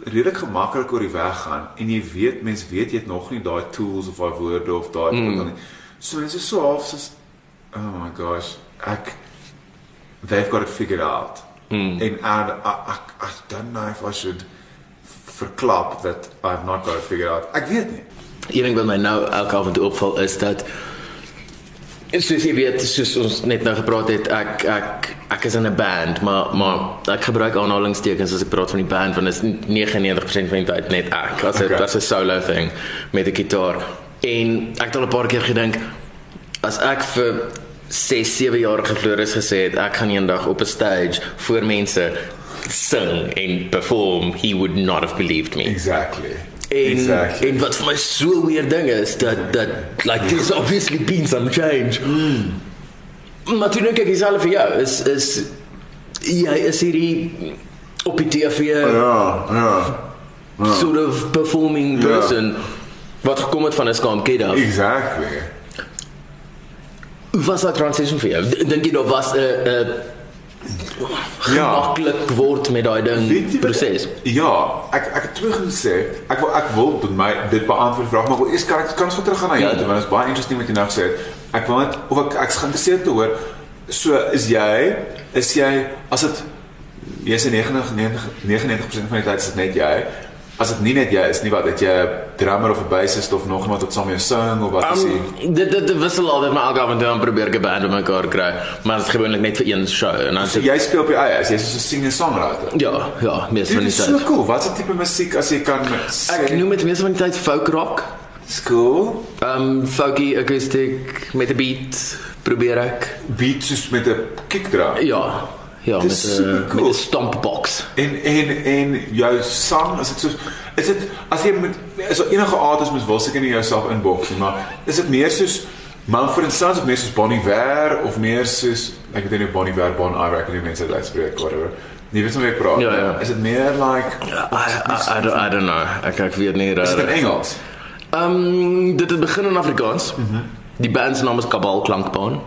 redelik gemaklik oor die weg gaan en jy weet mens weet jy het nog nie daai tools of daai woorde of daai mm. so mense so half soos oh my gosh ek they've got it figured out Mm. en and I, I, I don't know if I should verklap that I've not got it figured out. Ek weet nie. Een ding wat my nou elke avond opval is dat soos jy weet soos ons net nou gepraat het ek ek ek is in 'n band maar maar ek gebruik aanhalingstekens as ek praat van die band want dit is 99% van die tyd net ek. As dit Okay. as 'n solo thing met 'n gitaar. En ek het al 'n paar keer gedink as ek vir 6 7 jaar Floris gesê het ek gaan eendag op 'n stage voor mense sing en perform he would not have believed me exactly En exactly en wat vir my so weird ding is dat dat like there's obviously been some change. Mm. Maar toe dink ek dieselfde vir jou is is jy is hierdie op die TV ja ja sort of performing Ja. person wat gekom het van 'n skaam kid af. exactly Hoe was daai transition vir jou? Dink jy daar was 'n 'n gemaklik word met daai ding proses? Ja, ek ek het terug gesê, ek wil ek wil met my dit beantwoord vraag, maar wil eers kan ek kan ons terug gaan na jou Ja. want dit is baie interesting wat jy nou gesê het. Ek wil net of ek ek's geïnteresseerd te hoor. So is jy is jy as dit jy's 99 99% van die tyd is dit net jy. As dit nie net jy is nie, wat het jy 'n drummer of 'n bassist of nog iemand wat saam jou sing of wat is jy? Um, dit dit dit wissel altyd maar elke avond dan probeer ek 'n band bymekaar kry, maar dit is gewoonlik net vir een show en dan So sê jy speel op jou eie, as jy soos 'n singer-songwriter. ja, ja, meeste van Dit die is so tyd. cool. Wat 'n tipe musiek as jy kan sê? Ek noem dit meeste van die tyd folk rock. Cool. Um folky acoustic met 'n beat probeer ek. beat soos met 'n kickdrum. Ja, ja met 'n supercool. met 'n stompbox. En en en jou sang, as dit so is dit as jy met is daar enige artist moet wil seker nie jouself inbox nie, maar is dit meer soos Mumford & Sons of meer soos Bon Iver of meer soos ek weet nie Bon Iver Bon Iver ek weet nie mense dit uitspreek whatever. Nie weet hoe ek praat. Ja, ja. Is dit meer like I, I, I, don't, I don't know. Ek ek weet nie is dit in. Engels? Um dit het begin in Afrikaans. Mm -hmm. Die band se naam is Kabal Klankbaan.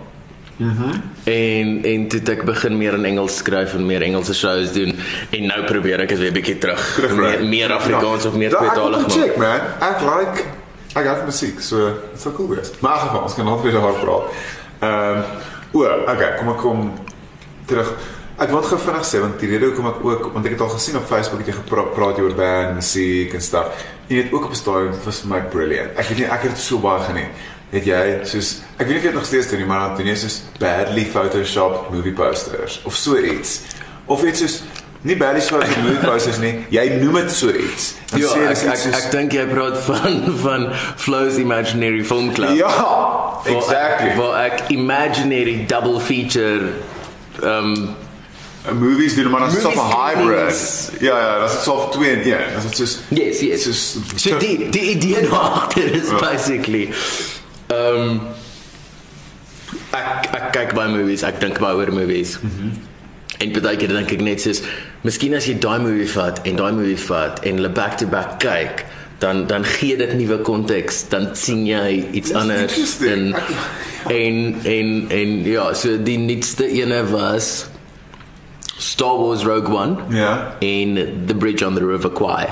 Mm en en toe ek begin meer in Engels skryf en meer Engelse shows doen en nou probeer ek dit weer bietjie terug. Terugbring. Meer, meer Afrikaans Ja. of meer Ja, tweetalig maak. check man. Ek like ek het musiek, so dit sou cool wees. Maar in geval, ons kan altyd weer daar praat. Ehm o, okay, kom ek kom terug. Ek wil gou vinnig sê want die rede hoekom ek ook want ek het al gesien op Facebook het jy gepraat oor band, musiek en stuff. Jy het ook op 'n stadium was vir my brilliant. Ek weet nie ek het so baie geniet. Het jy soos ek weet nie of jy dit nog steeds doen nie, maar dan doen jy soos badly photoshopped movie posters of so iets. Of iets soos nie badly photoshopped movie posters nie. Jy noem dit so iets. Dan Ja, sê ek ek, soos- ek dink jy praat van van Flow's Imaginary Film Club. Ja, Waar exactly. Ek, waar ek imaginary double feature um movies doen maar dan dit so 'n hybrid. Ja ja, dat is so 2 en 1. Dat is soos yes, yes. soos So die die idee daagter is Ja. Basically um ek ek kyk baie movies, ek dink baie oor movies. Mhm. Mm en baie keer dink ek net soos miskien as jy daai movie vat en daai movie vat en hulle back to back kyk, dan dan gee dit nuwe konteks, dan sien jy iets Dis anders en en en en ja, so die nuutste ene was Star Wars Rogue One Ja. en The Bridge on the River Kwai.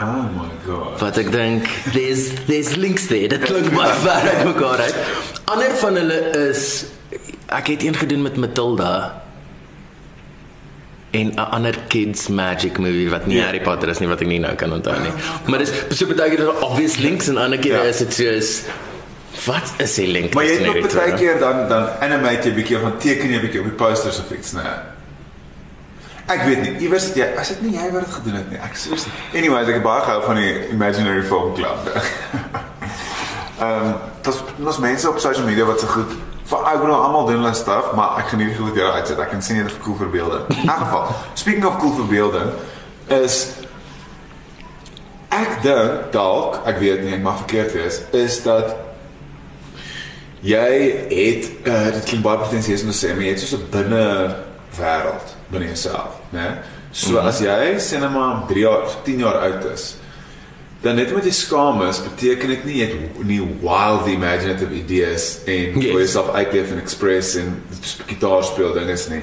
Oh my god. Wat ek dink, there's there's links there. Dit klink baie ver uit mekaar uit. Ander van hulle is ek het een gedoen met Matilda en 'n ander kids magic movie wat nie Ja. Harry Potter is nie wat ek nie nou kan onthou nie. Maar dis so baie keer daar obvious links en ander keer Ja. is dit soos wat is die link? Maar jy het hierdie baie keer dan dan animate jy 'n bietjie dan teken jy 'n bietjie op die posters of iets, né? Ek weet nie, iewers jy, as dit nie jy wat dit gedoen het nie. Ek sê anyway, ek het baie gehou van die Imaginary Film Club. Ehm, dit was mense op social media wat so goed vir ek bedoel almal doen hulle stuff, maar ek geniet die goed hier uitsit. Ek kan sien jy het 'n cool verbeelding. In elk geval, speaking of cool verbeelding, is ek dink dalk, ek weet nie, ek mag verkeerd wees, is dat jy het uh, dit klink baie pretensieus om te sê, maar jy het so 'n binne wêreld binne jouself, né? So mm -hmm. as jy sê net maar 3 jaar, 10 jaar oud is, dan net omdat jy skaam is, beteken dit nie jy het nie wild imaginative ideas en yes. vir jouself uitleef en express en gitaar speel dinge nie.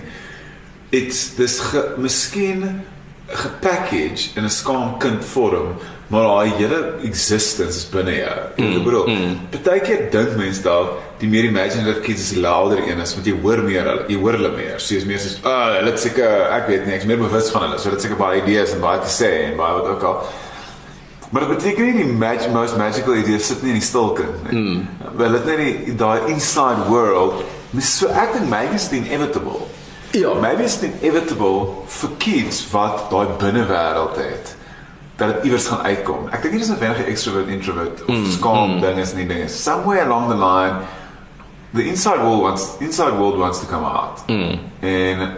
It's this miskien gepackage in 'n skaam kind vorm maar daai hele existence is binne jou. Mm, ek bedoel, mm. baie keer dink mense dalk die meer imaginative kids is louder een is want jy hoor meer hulle, jy hoor hulle meer. So jy's meer soos, "Ah, oh, hulle het seker, ek weet nie, ek's meer bewus van hulle." So hulle het seker baie idees en baie te sê en baie wat ook al. Maar dit beteken nie die mag most magical ideas sit nie in die stilkind nie. Mm. Wel, dit net daai inside world, mis so ek dink maybe is inevitable. Ja, maybe is inevitable vir kids wat daai binne wêreld het dat dit iewers gaan uitkom. Ek dink nie dis 'n wenige extrovert introvert of mm, skaam mm. ding is nie ding. Somewhere along the line the inside world wants inside world wants to come out. Mm. En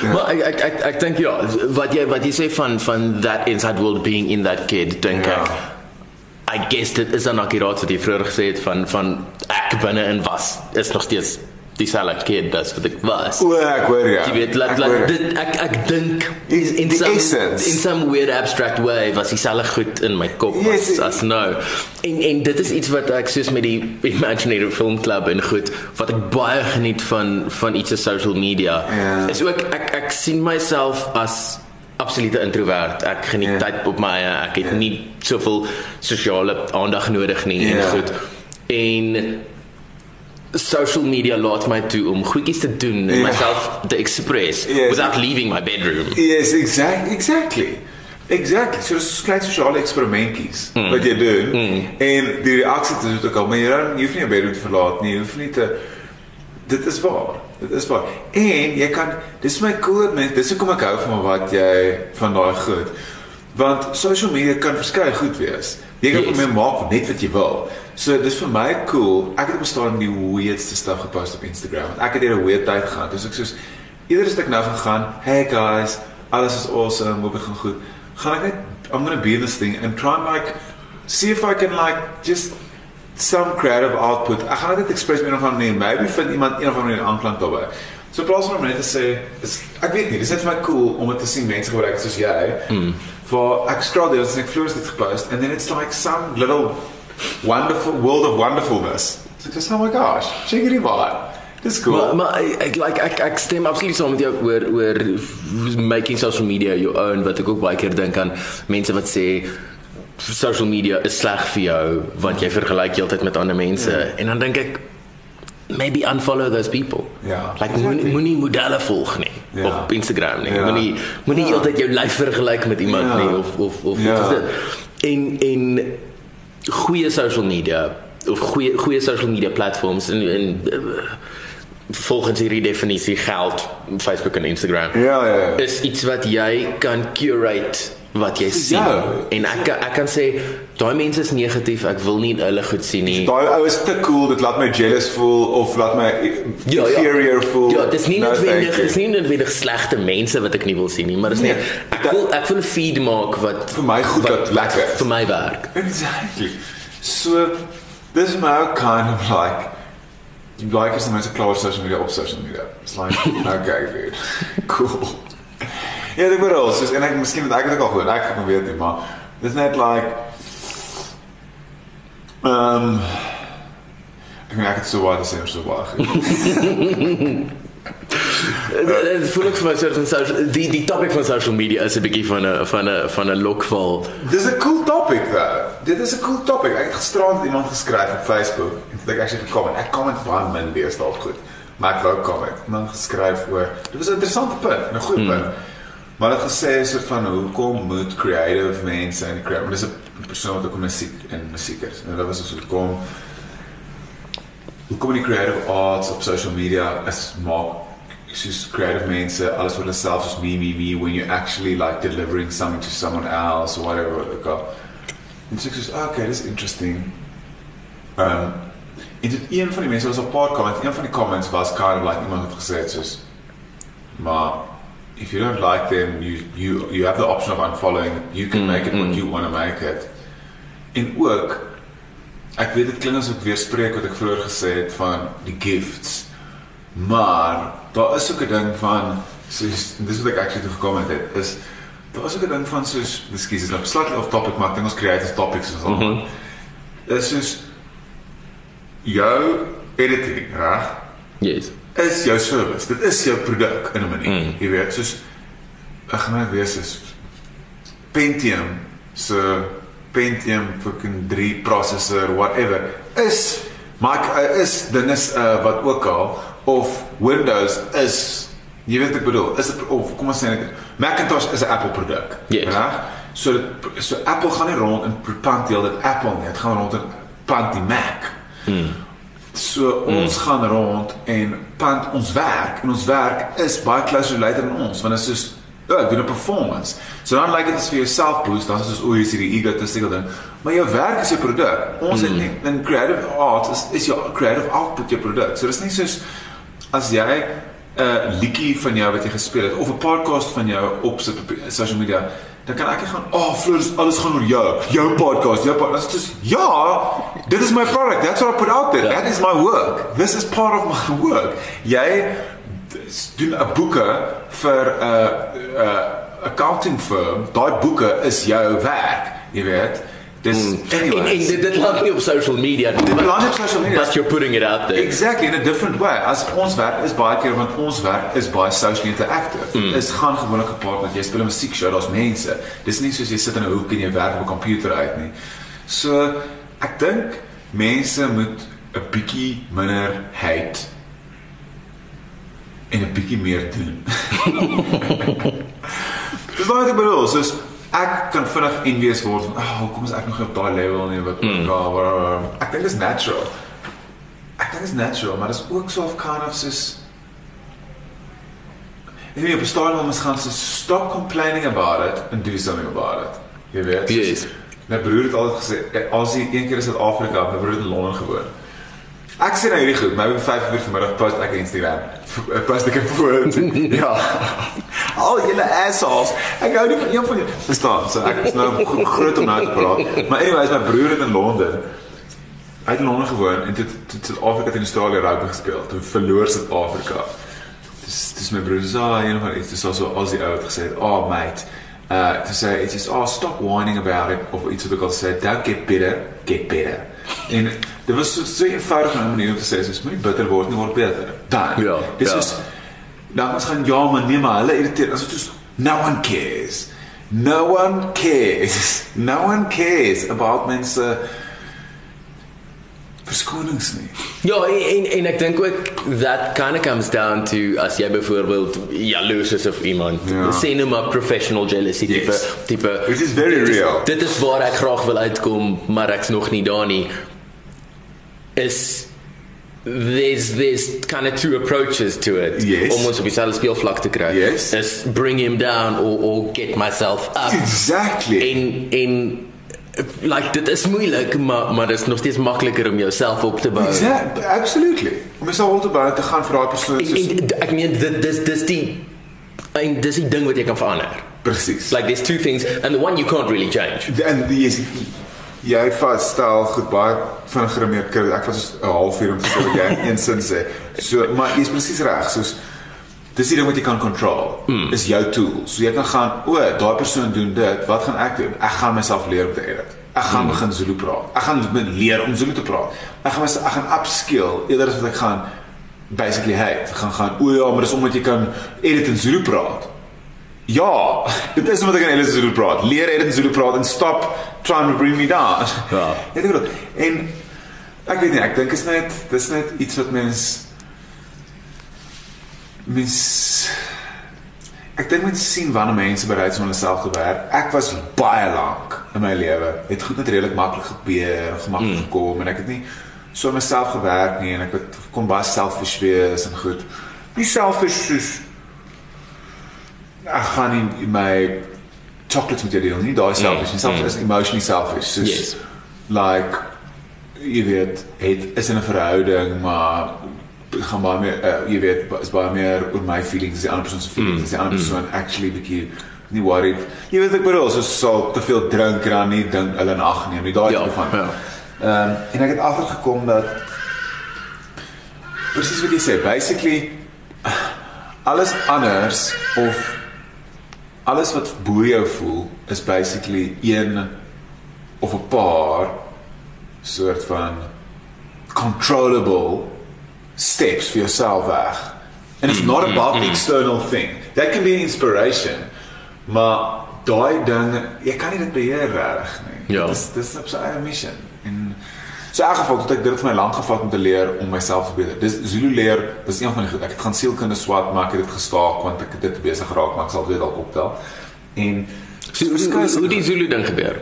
Ja. Maar ek ek ek ek dink ja, wat jy wat jy sê van van that inside world being in that kid, dink ja. ek I guess dit is dan akuraat wat jy vroeër gesê het van van ek binne in was is nog steeds dieselfde kid das wat ek was. O, ek hoor ja. Jy weet, laat laat dit ek ek dink in in some essence. in some weird abstract way was dieselfde goed in my kop yes, as, as nou. En en dit is iets wat ek soos met die Imaginative Film Club en goed wat ek baie geniet van van iets op social media. Yeah. Is ook ek ek sien myself as absolute introvert. Ek geniet yeah. tyd op my ek het yeah. nie soveel sosiale aandag nodig nie yeah. en goed. En social media laat my toe om goedjies te doen en yeah. myself te express yes. without leaving my bedroom. Yes, exactly. Exactly. Exactly. So dis klein sosiale eksperimentjies mm. wat jy doen mm. en die reaksie te doen ook al, maar jy dan jy hoef nie jou bedroom te verlaat nie, jy hoef nie te dit is waar. Dit is waar. En jy kan dis my cool met dis hoekom ek hou van wat jy van daai goed. Want social media kan verskeie goed wees. Jy kan yes. vir my maak net wat jy wil. So dis vir my cool. Ek het op staan die weirdste stuff gepost op Instagram. Ek het hier 'n weird tyd gehad. Dus ek soos iedere stuk nou gegaan, "Hey guys, alles is awesome. Hoe begin goed." Gaan ek net I'm going to be in this thing and try and like see if I can like just some creative output. Ek gaan dit express meer van nee, maybe vind iemand een of ander aanklank daarbey. So plaas om net te sê, is, ek weet nie, dis net vir my cool om dit te sien mense gebruik soos jy. Mm. For ek scroll deur en ek floors dit gepost and then it's like some little wonderful world of wonderfulness. So just oh my gosh, it out. Dis cool. Maar, maar ek like ek ek stem absoluut saam met jou oor oor making social media your own wat ek ook baie keer dink aan mense wat sê social media is sleg vir jou want jy vergelyk heeltyd met ander mense yeah. en dan dink ek maybe unfollow those people. Ja. Like exactly. moenie modelle volg nie. Ja. op Instagram nie. Ja. Moenie moenie yeah. heeltyd jou lyf vergelyk met iemand yeah. nie of of of wat is dit? En en goeie social media of goeie goeie social media platforms en en uh, volgens hierdie definisie geld Facebook en Instagram. Ja ja ja. Is iets wat jy kan curate wat jy sien. Ja. En ek ek kan sê daai mense is negatief, ek wil nie hulle goed sien nie. Daai ou is te cool, dit laat my jealous voel of laat my ja, inferior ja. voel. Ja, dis nie no, noodwendig, dis nie noodwendig slegte mense wat ek nie wil sien nie, maar dis nee, net ek wil ek wil 'n feed maak wat vir my goed wat, wat lekker vir my werk. Exactly. So this is my kind of like you like as the most close social media op social media. It's like okay, dude. Cool. Ja, ek bedoel, soos en ek miskien het ek dit ook al gehoor. Ek het nog weet nie, maar dis net like ehm um, ek meen ek het so baie gesê so baie. Dit voel ek vir my soort van social die die topic van social media is 'n bietjie van 'n van 'n van 'n lokval. Dis 'n cool topic though. Dit is 'n cool topic. Ek het gisterand iemand geskryf op Facebook en ek het actually gekom ek comment baie min weer staan goed. Maar ek wou comment. Iemand geskryf oor dit was 'n interessante punt, 'n goeie punt. Maar het gesê soort van hoekom moet creative mense en creative 'n persoon wat ook musiek en musiek is. En dit was so kom hoekom die creative arts op social media is maak soos creative mense alles vir hulself soos me me me when you actually like delivering something to someone else or whatever like uh, en so ek sê oh, okay dis interesting um en dit een van die mense was op paar comments een van die comments was kind of like iemand het gesê het soos maar if you don't like them you you you have the option of unfollowing you can Mm, make it what mm. you want to make it en ook ek weet dit klink asof ek weer spreek wat ek vroeër gesê het van die gifts maar daar is ook 'n ding van soos dis wat ek actually toe gekom het is daar is ook 'n ding van soos ekskuus is nou slightly off topic maar ek dink ons creative topics is al Mhm. is soos jou editing reg Yes. Is jou service. Dit is jou produk in 'n manier. Mm. Mm. Jy weet, soos ek gaan net wees is Pentium se Pentium fucking 3 processor whatever is maar is dinges uh, wat ook al of Windows is jy weet wat ek bedoel, is dit of kom ons sê net Macintosh is 'n Apple produk. Yes. Reg? So dit, so Apple gaan nie rond en plant deel dit Apple nie. Dit gaan rond en plant die Mac. So ons mm. gaan rond en plant ons werk en ons werk is baie closer related aan ons want dit is soos oh, ek doen 'n performance. So dan lyk dit as vir jouself boost, dan is dit soos o, hier is hierdie egotistical ding. Maar jou werk is jou produk. Ons mm. het nie in creative art is is jou creative output jou produk. So dis nie soos as jy 'n uh, liedjie van jou wat jy gespeel het of 'n podcast van jou op die social media dan kan ek gaan, "Oh, Floris, alles gaan oor jou. Jou podcast, jou podcast." Dit is ja, dit is my product. That's what I put out there. Ja. That is my work. This is part of my work. Jy doen 'n boeke vir 'n uh, 'n uh, accounting firm. Daai boeke is jou werk, jy weet. Dis En, en anyways. dit, dit laat nie op social media nie. Dit beland op social media. But you're putting it out there. Exactly in a different way. As ons werk is baie keer want ons werk is baie socially interactive. Mm. Is gaan gewoonlik gepaard met jy speel 'n musiekshow, daar's mense. Dis nie soos jy sit in 'n hoek en jy werk op 'n komputer uit nie. So ek dink mense moet 'n bietjie minder hate en 'n bietjie meer doen. Dis wat ek bedoel, soos ek kan vinnig envious word van, "Ag, oh, hoekom is ek nog op daai level nie wat mm. Ek dink dit is natural. Ek dink dit is natural, maar dit is ook so of kind of soos Ek weet op 'n stadium moet gaan so stop complaining about it and do something about it. Jy weet. soos- Yes. My broer het altyd gesê, eh, as hy een keer in Suid-Afrika, my broer het in Londen gewoon. Ek sê nou hierdie goed, my om 5 uur vanmiddag post ek op Instagram. Ek post ek 'n foto. ja. Al julle assholes. Ek hou nie van een van julle. Verstaan? So ek is nou gro- groot om nou te praat. Maar anyways, my broer het in Londen Hy het in Londen gewoon en dit het Suid-Afrika teen Australië rugby gespeel. Toe verloor Suid-Afrika. Dis dis my broer se ah, een van iets dis also Aussie ou het gesê, "Oh mate, uh to say it's just oh stop whining about it of iets wat ek al sê, don't get bitter, get better." En dit was so so 'n eenvoudige manier om te sê, soos moenie bitter word nie, word beter. Dan. Ja, Dis ja. is dan ons gaan ja, maar nee, maar hulle irriteer. As dit is no one cares. No one cares. No one cares about mense verskonings nie. Ja, en en, en ek dink ook that kind of comes down to as jy byvoorbeeld jaloers is of iemand. Ja. Sê nou maar professional jealousy Yes. tipe tipe. Which is very dit is, real. Dit is waar ek graag wil uitkom, maar ek's nog nie daar nie. Is there's there's kind of two approaches to it Yes. om ons op dieselfde speelvlak te kry. Yes. Is bring him down or or get myself up. Exactly. En en like dit is moeilik, maar maar dit is nog steeds makliker om jouself op te bou. Exactly, absolutely. Om jouself op te bou te gaan vir daai persoon soos en ek meen dit dis dis die en dis die ding wat jy kan verander. presies. Like there's two things and the one you can't really change. en die is jy vasstel goed baie vinniger meer kry. Ek was 'n halfuur om te sê wat jy in een sin sê. So maar jy's presies reg, soos dis die ding wat jy kan control. Mm. Is jou tool. So jy kan gaan, o, daai persoon doen dit, wat gaan ek doen? Ek gaan myself leer om te edit. Ek gaan mm. begin Zulu praat. Ek gaan begin leer om Zulu te praat. Ek gaan myself ek gaan upskill eerder as wat ek gaan basically hate. Ek gaan gaan, o ja, maar dis omdat jy kan edit in Zulu praat. Ja, dit is omdat ek in Zulu praat. Leer edit in Zulu praat en stop trying to bring me down. Ja. Jy weet en ek weet nie, ek dink is net dis net iets wat mens mens ek dink mense sien wanneer mense bereid is om hulle self te werk. Ek was baie lank in my lewe. Het goed net redelik maklik gebeur, gemaklik mm. gekom en ek het nie so aan myself gewerk nie en ek het kon baie selfish wees en goed. nie selfish soos ek gaan nie my chocolates met jou deel nie. Daai selfish, nie selfish is emotionally selfish. Soos Yes. like jy weet, het is in 'n verhouding, maar gaan baie meer uh, jy weet is baie meer oor my feelings as die ander persoon se feelings. As die ander persoon actually bietjie nie worried. Jy weet ek bedoel, soos sal te veel drink en dan nie ding hulle in ag neem nie. Daai Ja, van. ja. Ehm um, en ek het agtergekom dat presies wat jy sê, basically alles anders of alles wat bo jou voel is basically een of 'n paar soort van controllable steps vir jouself weg. And it's not about the external thing. That can be an inspiration. Maar daai ding, jy kan nie dit beheer regtig nie. Ja. Dit is dis op sy eie mission. En so in elk geval het ek dit vir my lank gevat om te leer om myself te beter. Dis Zulu leer, dis een van die goed. Ek het gaan sielkunde swat, maar ek het dit gestaak want ek het dit besig geraak, maar ek sal dit dalk optel. En So, hoe, hoe, hoe die Zulu ding gebeur?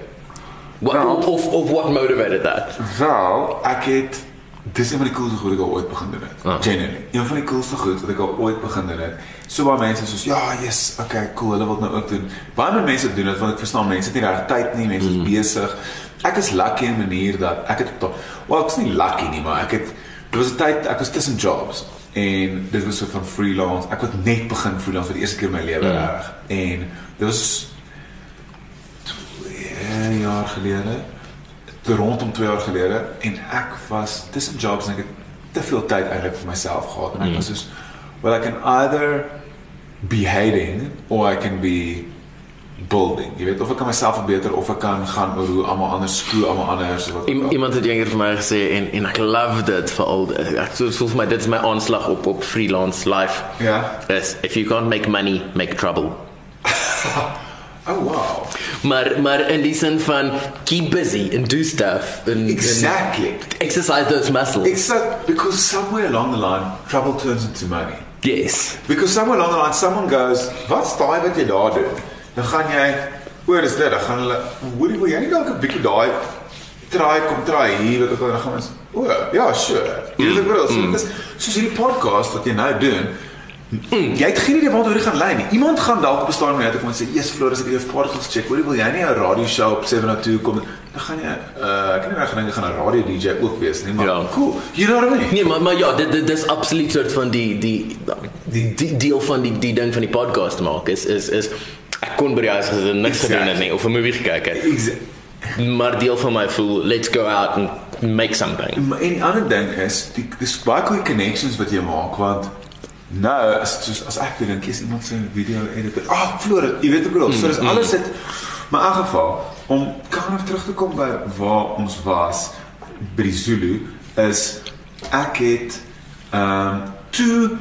What, Nou. of of what motivated that? Wel, ek het dis een van die coolste goed wat ek al ooit begin doen het. Ah. Genuinely. Een van die coolste goed wat ek al ooit begin doen het. So baie mense soos ja, yes, okay, cool, hulle wil dit nou ook doen. Baie meer mense doen dit want ek verstaan mense het nie reg tyd nie, mense is Mm. besig. Ek is lucky in 'n manier dat ek het op wel, ek is nie lucky nie, maar ek het dit was 'n tyd ek was tussen jobs en dit was so van freelance. Ek het net begin freelance vir die eerste keer in my lewe Mm. reg. En dit was 2 jaar gelede te rondom 2 jaar gelede en ek was tussen jobs en ek het te veel tyd eintlik vir myself gehad en ek was soos well I can either be hating or I can be building. Jy weet of ek kan myself verbeter of ek kan gaan oor hoe almal anders skroe almal anders wat. al. Iemand het eendag vir my gesê en en ek love dit vir al ek so so vir my dit is my aanslag op op freelance life. Ja. Is if you can't make money, make trouble. Oh wow. Maar maar in die sin van keep busy and do stuff and, Exactly. and exercise those muscles. Except because somewhere along the line trouble turns into money. yes. Because somewhere along the line someone goes, "Wat's daai wat jy daar doen?" Dan gaan jy, "Oor is dit." Dan gaan hulle, "Hoorie, wil jy nie dalk 'n bietjie daai try kom try hier wat ek dan gaan ons, "O, ja, sure." Jy weet ek bedoel, so dis soos hierdie podcast wat jy nou doen. Jy het geen idee waartoe dit gaan lei nie. Iemand gaan dalk op 'n stadium net kom en sê, "Eers Floris, ek het jou podcast gecheck. Hoorie, wil jy nie 'n radio show op 702 kom?" Dan gaan jy, uh, ek het nie reg gedink jy gaan 'n radio DJ ook wees nie, maar Ja. cool. You know what I mean? Nee, maar maar ja, dit dit dis absoluut soort van die die die, die deel van die die ding van die podcast maak is is is ek kon by die huis gesit en niks gedoen het nie of 'n movie gekyk het. Exactly. Maar deel van my voel let's go out and make something. En die ander ding is die dis baie goeie connections wat jy maak want nou as dit soos as ek weer dink is iemand se video editor. Ah, oh, Flore, jy weet ek bedoel. So dis alles dit maar in elk geval om kan of terug te kom by waar ons was by die Zulu is ek het ehm um, toe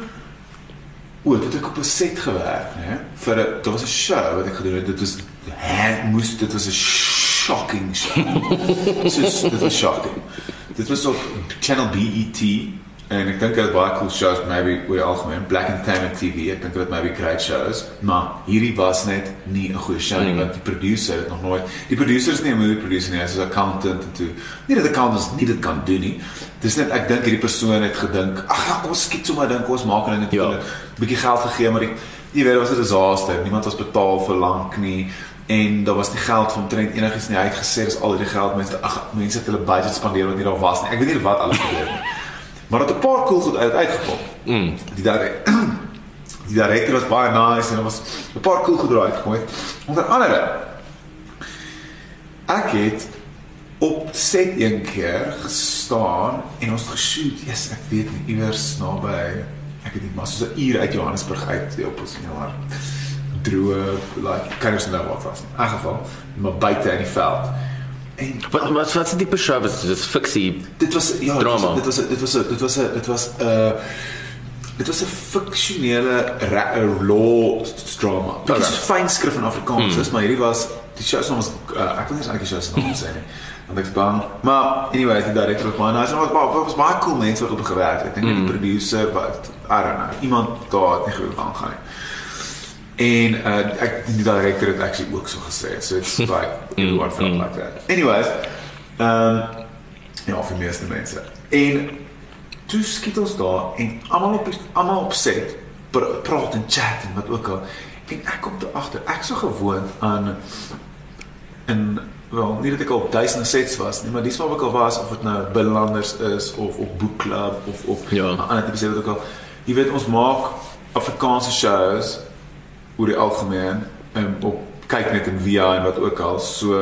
O, dit het ek op 'n set gewerk, né? Vir 'n daar was 'n show wat ek gedoen het. Dit was hè, moes dit was 'n shocking show. Soos dit was shocking. Dit was op channel BET en ek dink dit het baie cool shows maybe oor die algemeen Black Entertainment TV. Ek dink dit maybe great shows, maar hierdie was net nie 'n goeie show nie want die producer het nog nooit die producer is nie 'n movie producer nie, hy is 'n accountant en toe nie dat accountants nie dit kan doen nie. Dis net ek dink hierdie persoon het gedink, ag ja, kom ons skiet sommer dink ons maak dinge Ja. toe. bietjie geld gegee maar die jy weet dit was 'n disaster. Niemand was betaal vir lank nie en daar was nie geld vir omtrent enigiets nie. Hy het gesê dis al die geld mense ag mense het hulle budget spandeer wat nie daar was nie. Ek weet nie wat alles gebeur het nie. Maar dat 'n paar cool goed uit uitgekom. Mm. Die daar die director was baie nice en daar was 'n paar cool goed eruit gekom. Onder andere ek het op set een keer gestaan en ons het geshoot. Yes, ek weet nie iewers naby ek weet nie maar so 'n uur uit Johannesburg uit die op ons nie maar droë like ons nou wat was. In elk geval, maar buite in die veld. En Wat wat wat is die show was dit is fiksie. dit was ja, Drama. dit was dit was dit was dit was 'n uh, dit was 'n fiksionele 'n law drama. Dit is fyn skrif in Afrikaans, mm. maar hierdie was die show se naam was uh, ek wil nie eens eintlik die show se naam sê nie. Want ek's bang. Maar anyway, die director was baie nice. En was baie was baie cool mense wat op gewerk het. Ek dink mm. die producer wat I don't know, iemand daar het nie geweet waar gaan nie. En uh ek die director het actually ook so gesê. So it's like everyone felt like that. Anyways, um ja, vir die meeste mense. En toe skiet ons daar en almal op almal op set pr praat en chat en wat ook al. En ek kom toe agter, ek so gewoond aan in wel, nie dat ek al op duisende sets was nie, maar dis waar ek al was of dit nou binnelanders is of op boekklub of of Ja. ander tipe sê wat ook al. Jy weet ons maak Afrikaanse shows oor die algemeen en op kyk net in via en wat ook al. So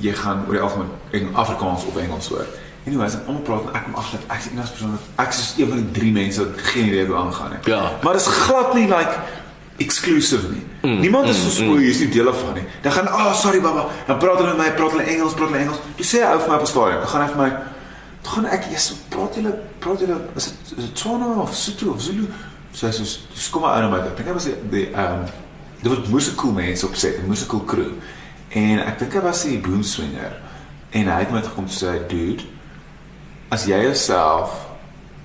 jy gaan oor die algemeen in Afrikaans of Engels hoor. Anyways, en almal praat en ek kom agter ek is die enigste persoon wat ek is een van die drie mense wat geen idee hoe aangaan nie. Ja. Maar dit is glad nie like exclusive nie. Mm, Niemand is so spoel hier is nie deel van nie. Dan gaan ah oh, sorry baba, dan praat hulle met my, praat hulle Engels, praat hulle Engels. Jy sê ou vir my op 'n stadium, dan gaan hy vir my dan gaan ek yes, praat hulle praat dit is dit Tswana of Sotho of Zulu? So, dis kom maar uit my. Ek dink hy was die die ehm um, dit was musical mense op set, 'n musical crew. En ek dink hy was die boomswinger. En hy het met gekom sê, "Dude, as jy jouself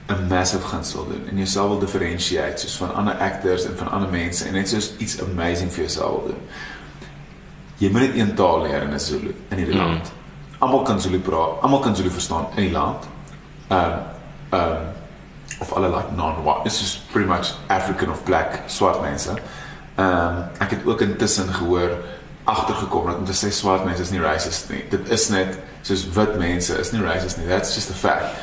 'n massive guns wil doen en jouself wil differentiate soos van ander actors en van ander mense en net soos iets amazing vir jouself wil doen. Jy moet net een taal leer in 'n Zulu in hierdie Mm. land. Almal kan Zulu praat, almal kan Zulu verstaan in die land. Ehm ehm of alle like non-white. This is pretty much African of black swart mense. Ehm ek het ook intussen gehoor agtergekom dat om te sê swart mense is nie racist nie. Dit is net soos wit mense is nie racist nie. That's just a fact.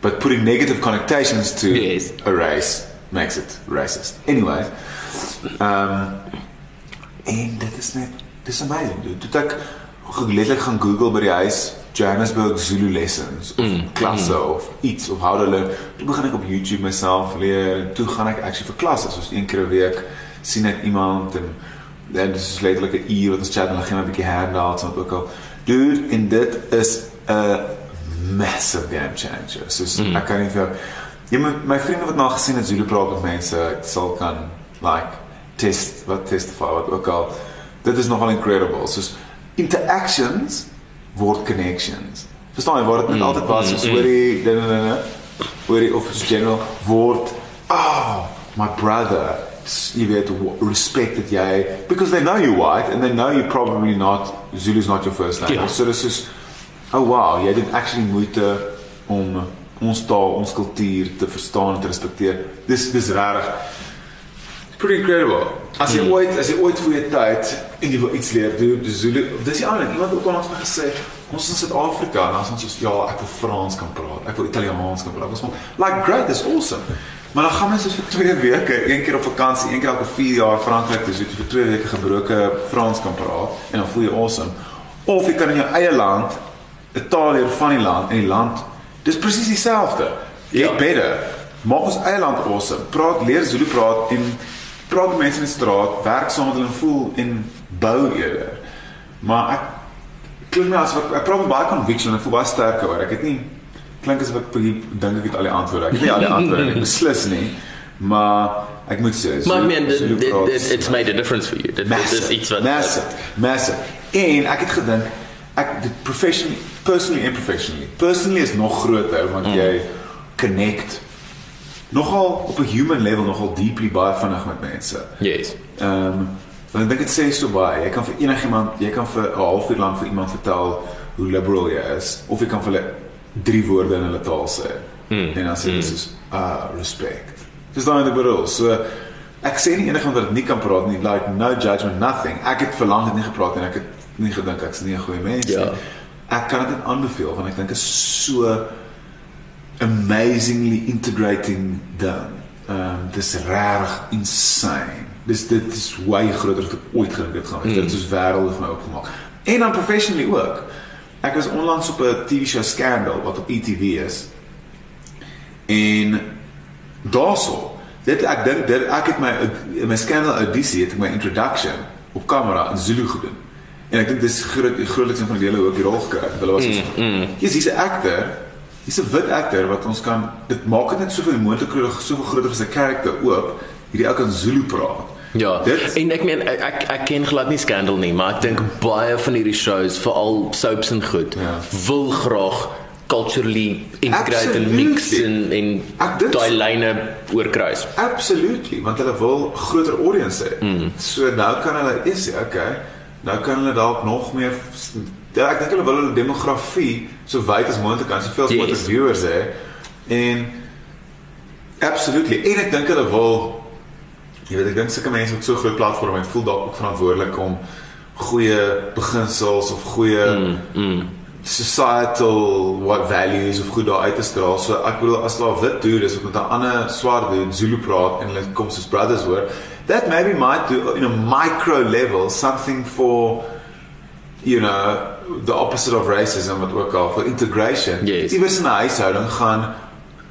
But putting negative connotations to Yes. a race makes it racist. Anyways, um en dit is net dis amazing dude. Toe ek letterlik gaan Google by die huis Johannesburg Zulu lessons of mm, klasse mm. of iets of how to learn. Toe begin ek op YouTube myself leer en toe gaan ek actually vir klasse soos een keer 'n week sien ek iemand en dan dis is letterlik 'n uur wat ons chat en dan gaan 'n bietjie handouts en ook al. Dude, en dit is 'n massive game changer. So mm. ek kan nie vir jy moet my vriende wat nou gesien het Zulu praat met mense ek sal kan like test wat testify wat ook al. Dit is nogal incredible. So interactions word connections. Verstaan jy waar dit net mm, altyd was soos hoor jy dan dan dan hoor jy of is general word oh my brother jy weet w- respect dat jy because they know you white and they know you probably not Zulu's not your first language. Ja. So dis is oh wow, jy het actually moeite om ons taal, ons kultuur te verstaan en te respekteer. Dis dis regtig pretty incredible. As jy Hmm. ooit as jy ooit vir 'n tyd en jy wil iets leer, doen die Zulu. Dis die ander iemand ook al ons het gesê ons in Suid-Afrika en as ons soos ja, ek wil Frans kan praat. Ek wil Italiaans kan praat. Ons moet like great, is awesome. Maar dan gaan mens soos vir 2 weke, een keer op vakansie, een keer elke 4 jaar Frankryk toe, so jy vir 2 weke gebroke Frans kan praat en dan voel jy awesome. Of jy kan in jou eie land 'n taal leer van die land en die land dis presies dieselfde. Jy Ja. ja. beter. Maak ons eie land awesome. Praat leer Zulu praat en praat met mense in die straat, werk saam met hulle en voel en bou eerder. Maar ek klink my asof ek, ek praat met baie conviction en ek voel baie sterker oor. Ek het nie klink asof ek dink ek het al die antwoorde. Ek het nie al die antwoorde nie, beslis nie. Maar ek moet sê, Maar Zulu dit- praat dit- is- it's made a difference for you. Dit is iets wat massive, massive. En ek het gedink ek dit professionally, personally en professionally. Personally is nog groter want mm. jy connect nogal op 'n human level nogal deeply baie vinnig met mense. Yes. Ehm um, want ek dink dit sê so baie. Jy kan vir enigiemand, jy kan vir 'n halfuur lank vir iemand vertel hoe liberal jy is of jy kan vir hulle drie woorde in hulle taal sê. Mm. En dan sê hulle soos ah respect. Dis dan die bedoel. So ek sê nie enigiemand wat nie kan praat nie, like no judgment, nothing. Ek het vir lank nie gepraat en ek het nie gedink ek's nie 'n goeie mens Ja. nie. Ek kan dit aanbeveel want ek dink is so amazingly integrating done. Ehm um, dis reg insane. Dis dit is way groter as ek ooit gedink het gaan wees. Mm. Dit is wêrelde vir my opgemaak. En dan professionally ook. Ek was onlangs op 'n TV show Scandal wat op ETV is. En daarso, dit ek dink dit ek het my my Scandal audisie het ek my introduction op kamera in Zulu gedoen. En ek dink dis groot die grootlikste van die hele ook die rol gekry. Hulle was so mm, mm. Jy's 'n actor Dis 'n wit akter wat ons kan dit maak dit net soveel moontliker soveel groter as 'n karakter oop. Hierdie ou kan Zulu praat. Ja. Dit- en ek meen ek ek, ek ken glad nie Scandal nie, maar ek dink baie van hierdie shows, veral soaps en goed, Ja. wil graag culturally integrate en mix en en daai lyne oorkruis. Absolutely, want hulle wil groter audience hê. Mm. So nou kan hulle is okay. Nou kan hulle dalk nog meer ek dink hulle wil hulle demografie so wyd as moontlik kan, soveel as moontlik viewers hê. En absolutely. En ek dink hulle wil jy weet ek dink sulke mense met so groot platforms het voel dalk ook verantwoordelik om goeie beginsels of goeie Mm, mm. societal what values of goed daar uit te straal. So ek bedoel as daar 'n wit dude is wat met 'n ander swart dude Zulu praat en hulle kom soos brothers hoor, that maybe might do in a micro level something for you know the opposite of racism wat ook al vir integration. Yes. Iewers in 'n huishouding gaan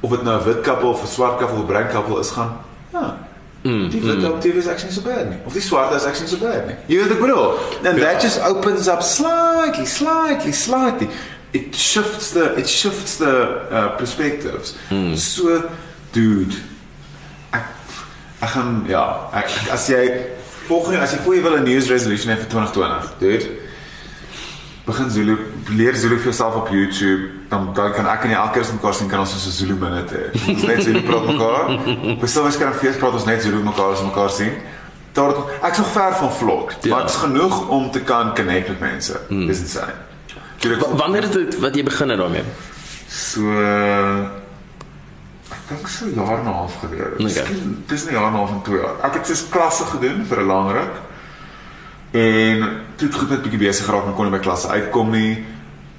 of dit nou 'n wit koppel of 'n swart koppel of 'n bruin koppel is gaan. Ja. Mm, Die wit adoptief is actually so bad nie. Of die swart is actually so bad nie. Weet wat ek bedoel? And Ja. that just opens up slightly, slightly, slightly. It shifts the it shifts the uh, perspectives. Hmm. So dude, ek ek gaan ja, ek, as jy volgende as jy voor jy wil 'n news resolution hê vir 2020, dude. Begin Zulu leer Zulu vir jouself op YouTube, dan dan kan ek en jy elke keer as mekaar sien kan ons so 'n Zulu minute hê. Ons net Zulu praat mekaar. Ons sal waarskynlik fees praat ons net Zulu mekaar as mekaar sien. Daar ek's nog ver van vlog, Ja. maar dit's genoeg om te kan connect met mense. Mm. Dis insane. Wa- Wanneer is dit wat jy begin het daarmee? so ek dink so jaar en 'n half gelede. Okay. Tussen 'n jaar en 'n half en 2 jaar. Ek het soos klasse gedoen vir 'n lang ruk. En toe het ek net bietjie besig geraak en kon nie by klasse uitkom nie.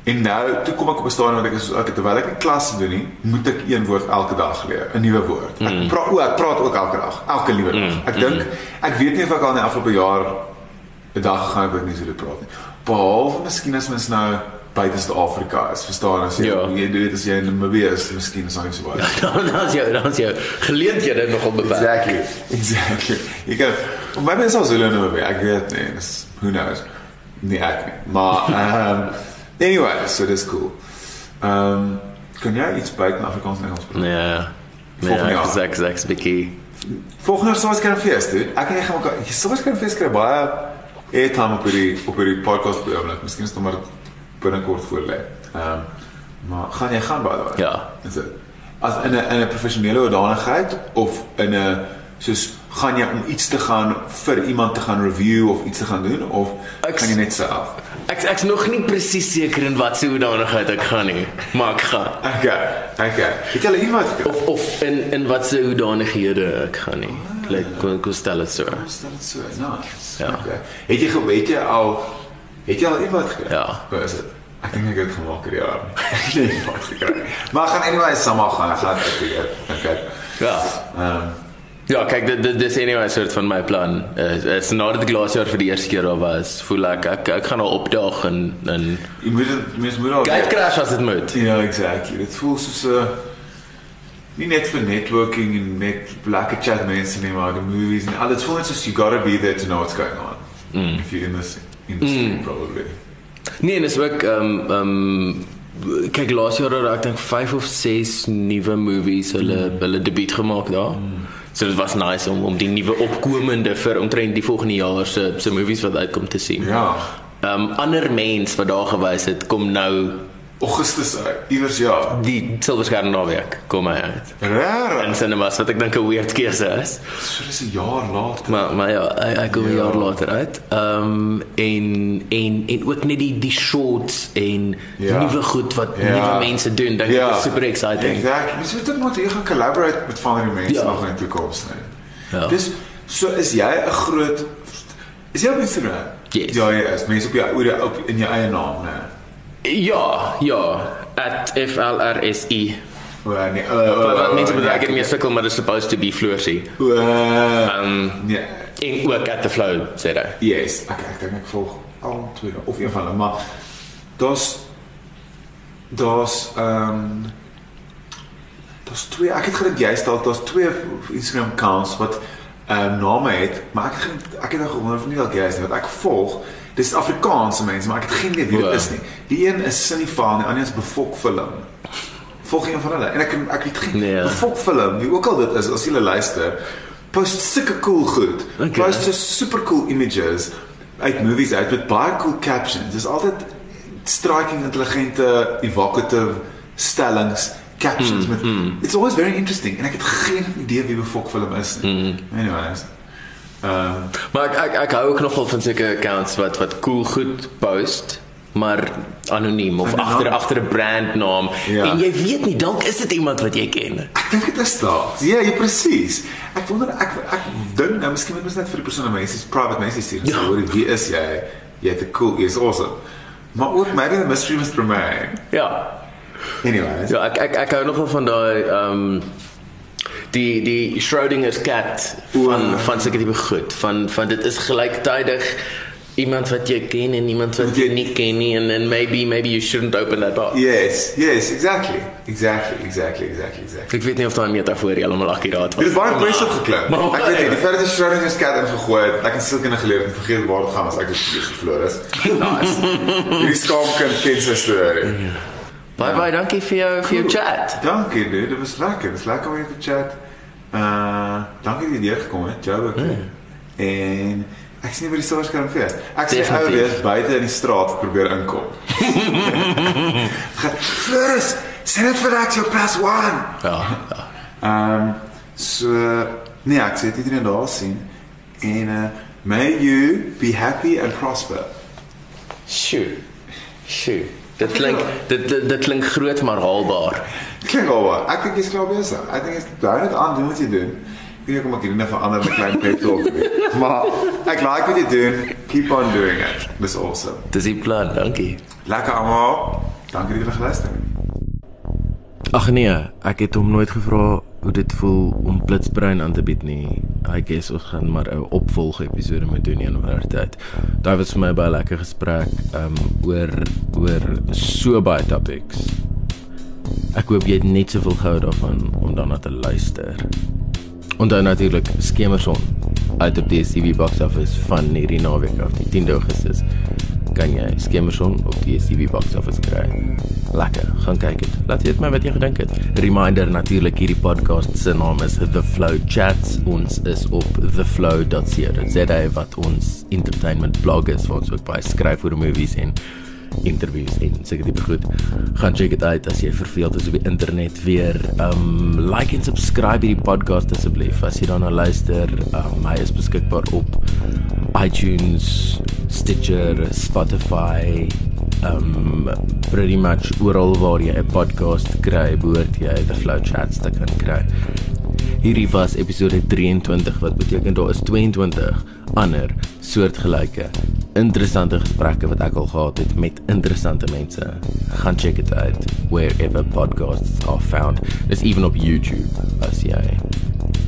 En nou, toe kom ek op 'n stadium wat ek is ek terwyl ek nie klasse doen nie, moet ek een woord elke dag leer, 'n nuwe woord. Ek praat o, ek praat ook elke dag, elke liewe dag. Ek dink ek weet nie of ek al in die afgelope jaar 'n dag gaan ek nie so dit praat nie. Behalwe miskien as mens nou buite Suid-Afrika is, verstaan as jy Ja. jy weet as jy in Namibië is, miskien is daar nie so baie. Dan is jou dan is jou geleenthede nogal beperk. Exactly. Exactly. Jy kan my sal hulle nou weer. Ek weet nie, dis who knows. Nee, ek nie. Maar um, anyway, so dis cool. Ehm um, kan jy iets buite Afrikaans en Engels praat? Ja. Ja, jaar. exact exact bietjie. Volgende jaar sou ons kan fees doen. Ek en jy gaan mekaar jy sou ons kan fees kry baie airtime op hierdie op hierdie podcast op die oomblik. Miskien is dit maar binnekort voor lê. Ehm um, maar gaan jy gaan by daai? Ja. Is dit as in 'n in 'n professionele hoedanigheid of in 'n soos gaan jy om iets te gaan vir iemand te gaan review of iets te gaan doen of Ek- gaan jy net self? Ek ek's nog nie presies seker in wat se hoedanigheid ek gaan nie, maar ek gaan. Okay. Okay. Het jy iemand? Of of in in wat se hoedanighede ek gaan nie. Like kom kom stel dit so. Stel dit so. Nice. Ja. Okay. Het jy al het jy al iemand gekry? Ja. Hoe is dit? Ek dink ek het gemaak hierdie jaar. Ek het nie iemand gekry. Maar ek gaan anyway saam gaan. Ek gaan dit weer. Okay. Ja. Ehm Ja, kyk dit dit dis anyway soort van my plan. Is is nadat die glaasjaar vir die eerste keer daar was, voel ek ek ek gaan nou opdaag en en jy moet dit mens moet al gate crash as dit moet. Ja, exactly. Dit voel soos 'n nie net vir networking en net lekker chat mense nie, maar die movies en al dit voel net soos you gotta be there to know what's going on. Mm. If you're in this industry mm. probably. Nee, en is ook ehm ehm kyk laas jaar het ek dink 5 of 6 nuwe movies hulle mm. hulle debuut gemaak daar. Mm. So dit was nice om om die nuwe opkomende vir omtrent die volgende jaar se se movies wat uitkom te sien. Ja. Ehm um, ander mense wat daar gewys het kom nou Augustus uit. Iewers ja. die silverskerm naweek kom hy uit. Rare. In cinemas wat ek dink 'n weird keuse is. So dis 'n jaar later. Maar maar ja, hy hy kom 'n Ja. jaar later uit. Ehm um, en en en ook net die die shorts en Ja. nuwe goed wat Ja. nuwe mense doen, dink ek is super exciting. Exactly. Mens moet ook maar hier gaan collaborate met van die mense Ja. nog in die toekoms, nee. Ja. Dis so is jy 'n groot Is jy op Instagram? Yes. Ja, jy is. Mense op jou op in jou eie naam, nee. Ja, ja, FLRSI. O nee. O, o, Wat o, mense bedoel ek het meer sukkel maar dit is supposed to be flourishing. O, Um nee. en ook at the flow sê hy. Yes, ek ek dink ek volg al twee of een van hulle, maar daar's daar's ehm um, daar's twee ek het gedink jy stel daar's twee Instagram accounts wat ehm um, name het, maar ek het ek het nog gewonder of nie dalk jy is nie, wat ek volg Dis Afrikaanse mense, maar ek het geen idee wie dit is nie. Die een is Sinifal en die ander is Befok Film. Volg een van hulle en ek ek weet geen Nee. Befok Film, wie ook al dit is, as jy luister, post sulke cool goed. Okay. Post so super cool images uit movies uit met baie cool captions. Dis altyd striking intelligente evocative stellings captions mm, met mm. it's always very interesting en ek het geen idee wie Befok Film is nie. Mm. Anyways. Ehm um, Maar ek ek ek hou ook nogal van sulke accounts wat wat cool goed post maar anoniem of Anoniem. agter agter 'n brandnaam Ja. en jy weet nie dalk is dit iemand wat jy ken. Ek dink dit is daar. Ja, jy presies. Ek wonder ek ek dink nou miskien moet ons net vir die persoon 'n message, private message stuur. Ja. Ja. Hoor wie is jy? Jy's te cool, jy's awesome. Maar ook maybe the mystery must remain. Ja. Anyways. Ja, ek ek ek hou nogal van daai ehm um, die die Schrodinger's cat van O. van seker tipe goed van van dit is gelyktydig iemand wat jy ken en iemand wat jy nie ken nie and and maybe maybe you shouldn't open that box. Yes, yes, exactly. Exactly, exactly, exactly, exactly. Ek weet nie of daai metafoor heeltemal akkuraat was. Dit is baie impressive geklink. Maar- Ek weet nie, die jy Schrodinger's cat ingegooi het, ek het sielkunde geleer en vergeet waar dit gaan as ek dit verloor is. Nice. Hierdie skaamkind ken sy storie. Bye bye, dankie vir jou vir jou chat. Dankie, dude. Dit was lekker. Dit was lekker om jou te chat. Uh, dankie dat jy hier gekom het, Joe ook. Mm. En ek sien by die silverskerm vir. Ek sê ou weer buite in die straat probeer inkom. Floris, sê net vir ek jou plus 1. Ja. ja. Ehm um, so nee, ek sê dit iedereen daar sien. En uh, may you be happy and prosper. Sjoe. Sjoe. Dit klink dit dit, dit klink groot maar haalbaar. Klink al wat. Ek dink jy's klaar besig. Ek dink jy's bly net aan doen wat jy doen. Ek weet nie kom ek hier net verander 'n klein pep talk. Maar ek like wat jy doen. Keep on doing it. Dis awesome. Dis die plan, dankie. Lekker almal. Dankie dat julle geluister het. Ag nee, ek het hom nooit gevra hoe dit voel om Blitsbrein aan te bied nie. I guess ons gaan maar 'n opvolg episode moet doen of ander tyd. Daar was vir my baie lekker gesprek um oor oor so baie topics. Ek hoop jy het net soveel gehou daarvan om daarna te luister. Onthou natuurlik Skemerson uit op die DStv box office van hierdie naweek af, die 10de Augustus. Kan jy Skemerson op die DStv box office kry. Lekker, gaan kyk dit. Laat weet my wat jy gedink het. Reminder natuurlik hierdie podcast se naam is The Flow Chats. Ons is op theflow.co.za wat ons entertainment blog is waar ons ook baie skryf oor movies en interviews en seker tipe goed. Gaan check dit uit as jy verveeld is op die internet weer. Um like en subscribe hierdie podcast asseblief as jy daarna luister. Um hy is beskikbaar op iTunes, Stitcher, Spotify, um pretty much oral waar jy 'n podcast kry, behoort jy the Flow Chats te kan kry. Hierdie was episode 23 wat beteken daar is 22 ander soortgelyke interessante gesprekke wat ek al gehad het met interessante mense. Gaan check dit uit wherever podcasts are found. Dis even op YouTube as jy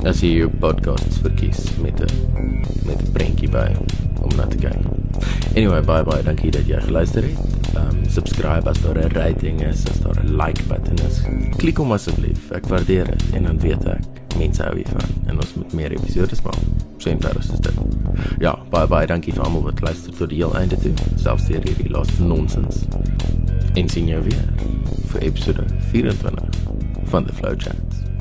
as jy jou podcasts verkies met 'n met 'n prentjie by om na te kyk. Anyway, bye bye. Dankie dat jy geluister het. Um subscribe as daar 'n rating is, as daar 'n like button is. Klik hom asseblief. Ek waardeer dit en dan weet ek mense hou hiervan en ons moet meer episodes maak. So eenvoudig is dit. Ja, bye bye. Dankie vir almal wat luister tot die heel einde toe. Selfs deur hierdie laaste nonsens. En sien jou weer vir episode 24 van The Flow Chat.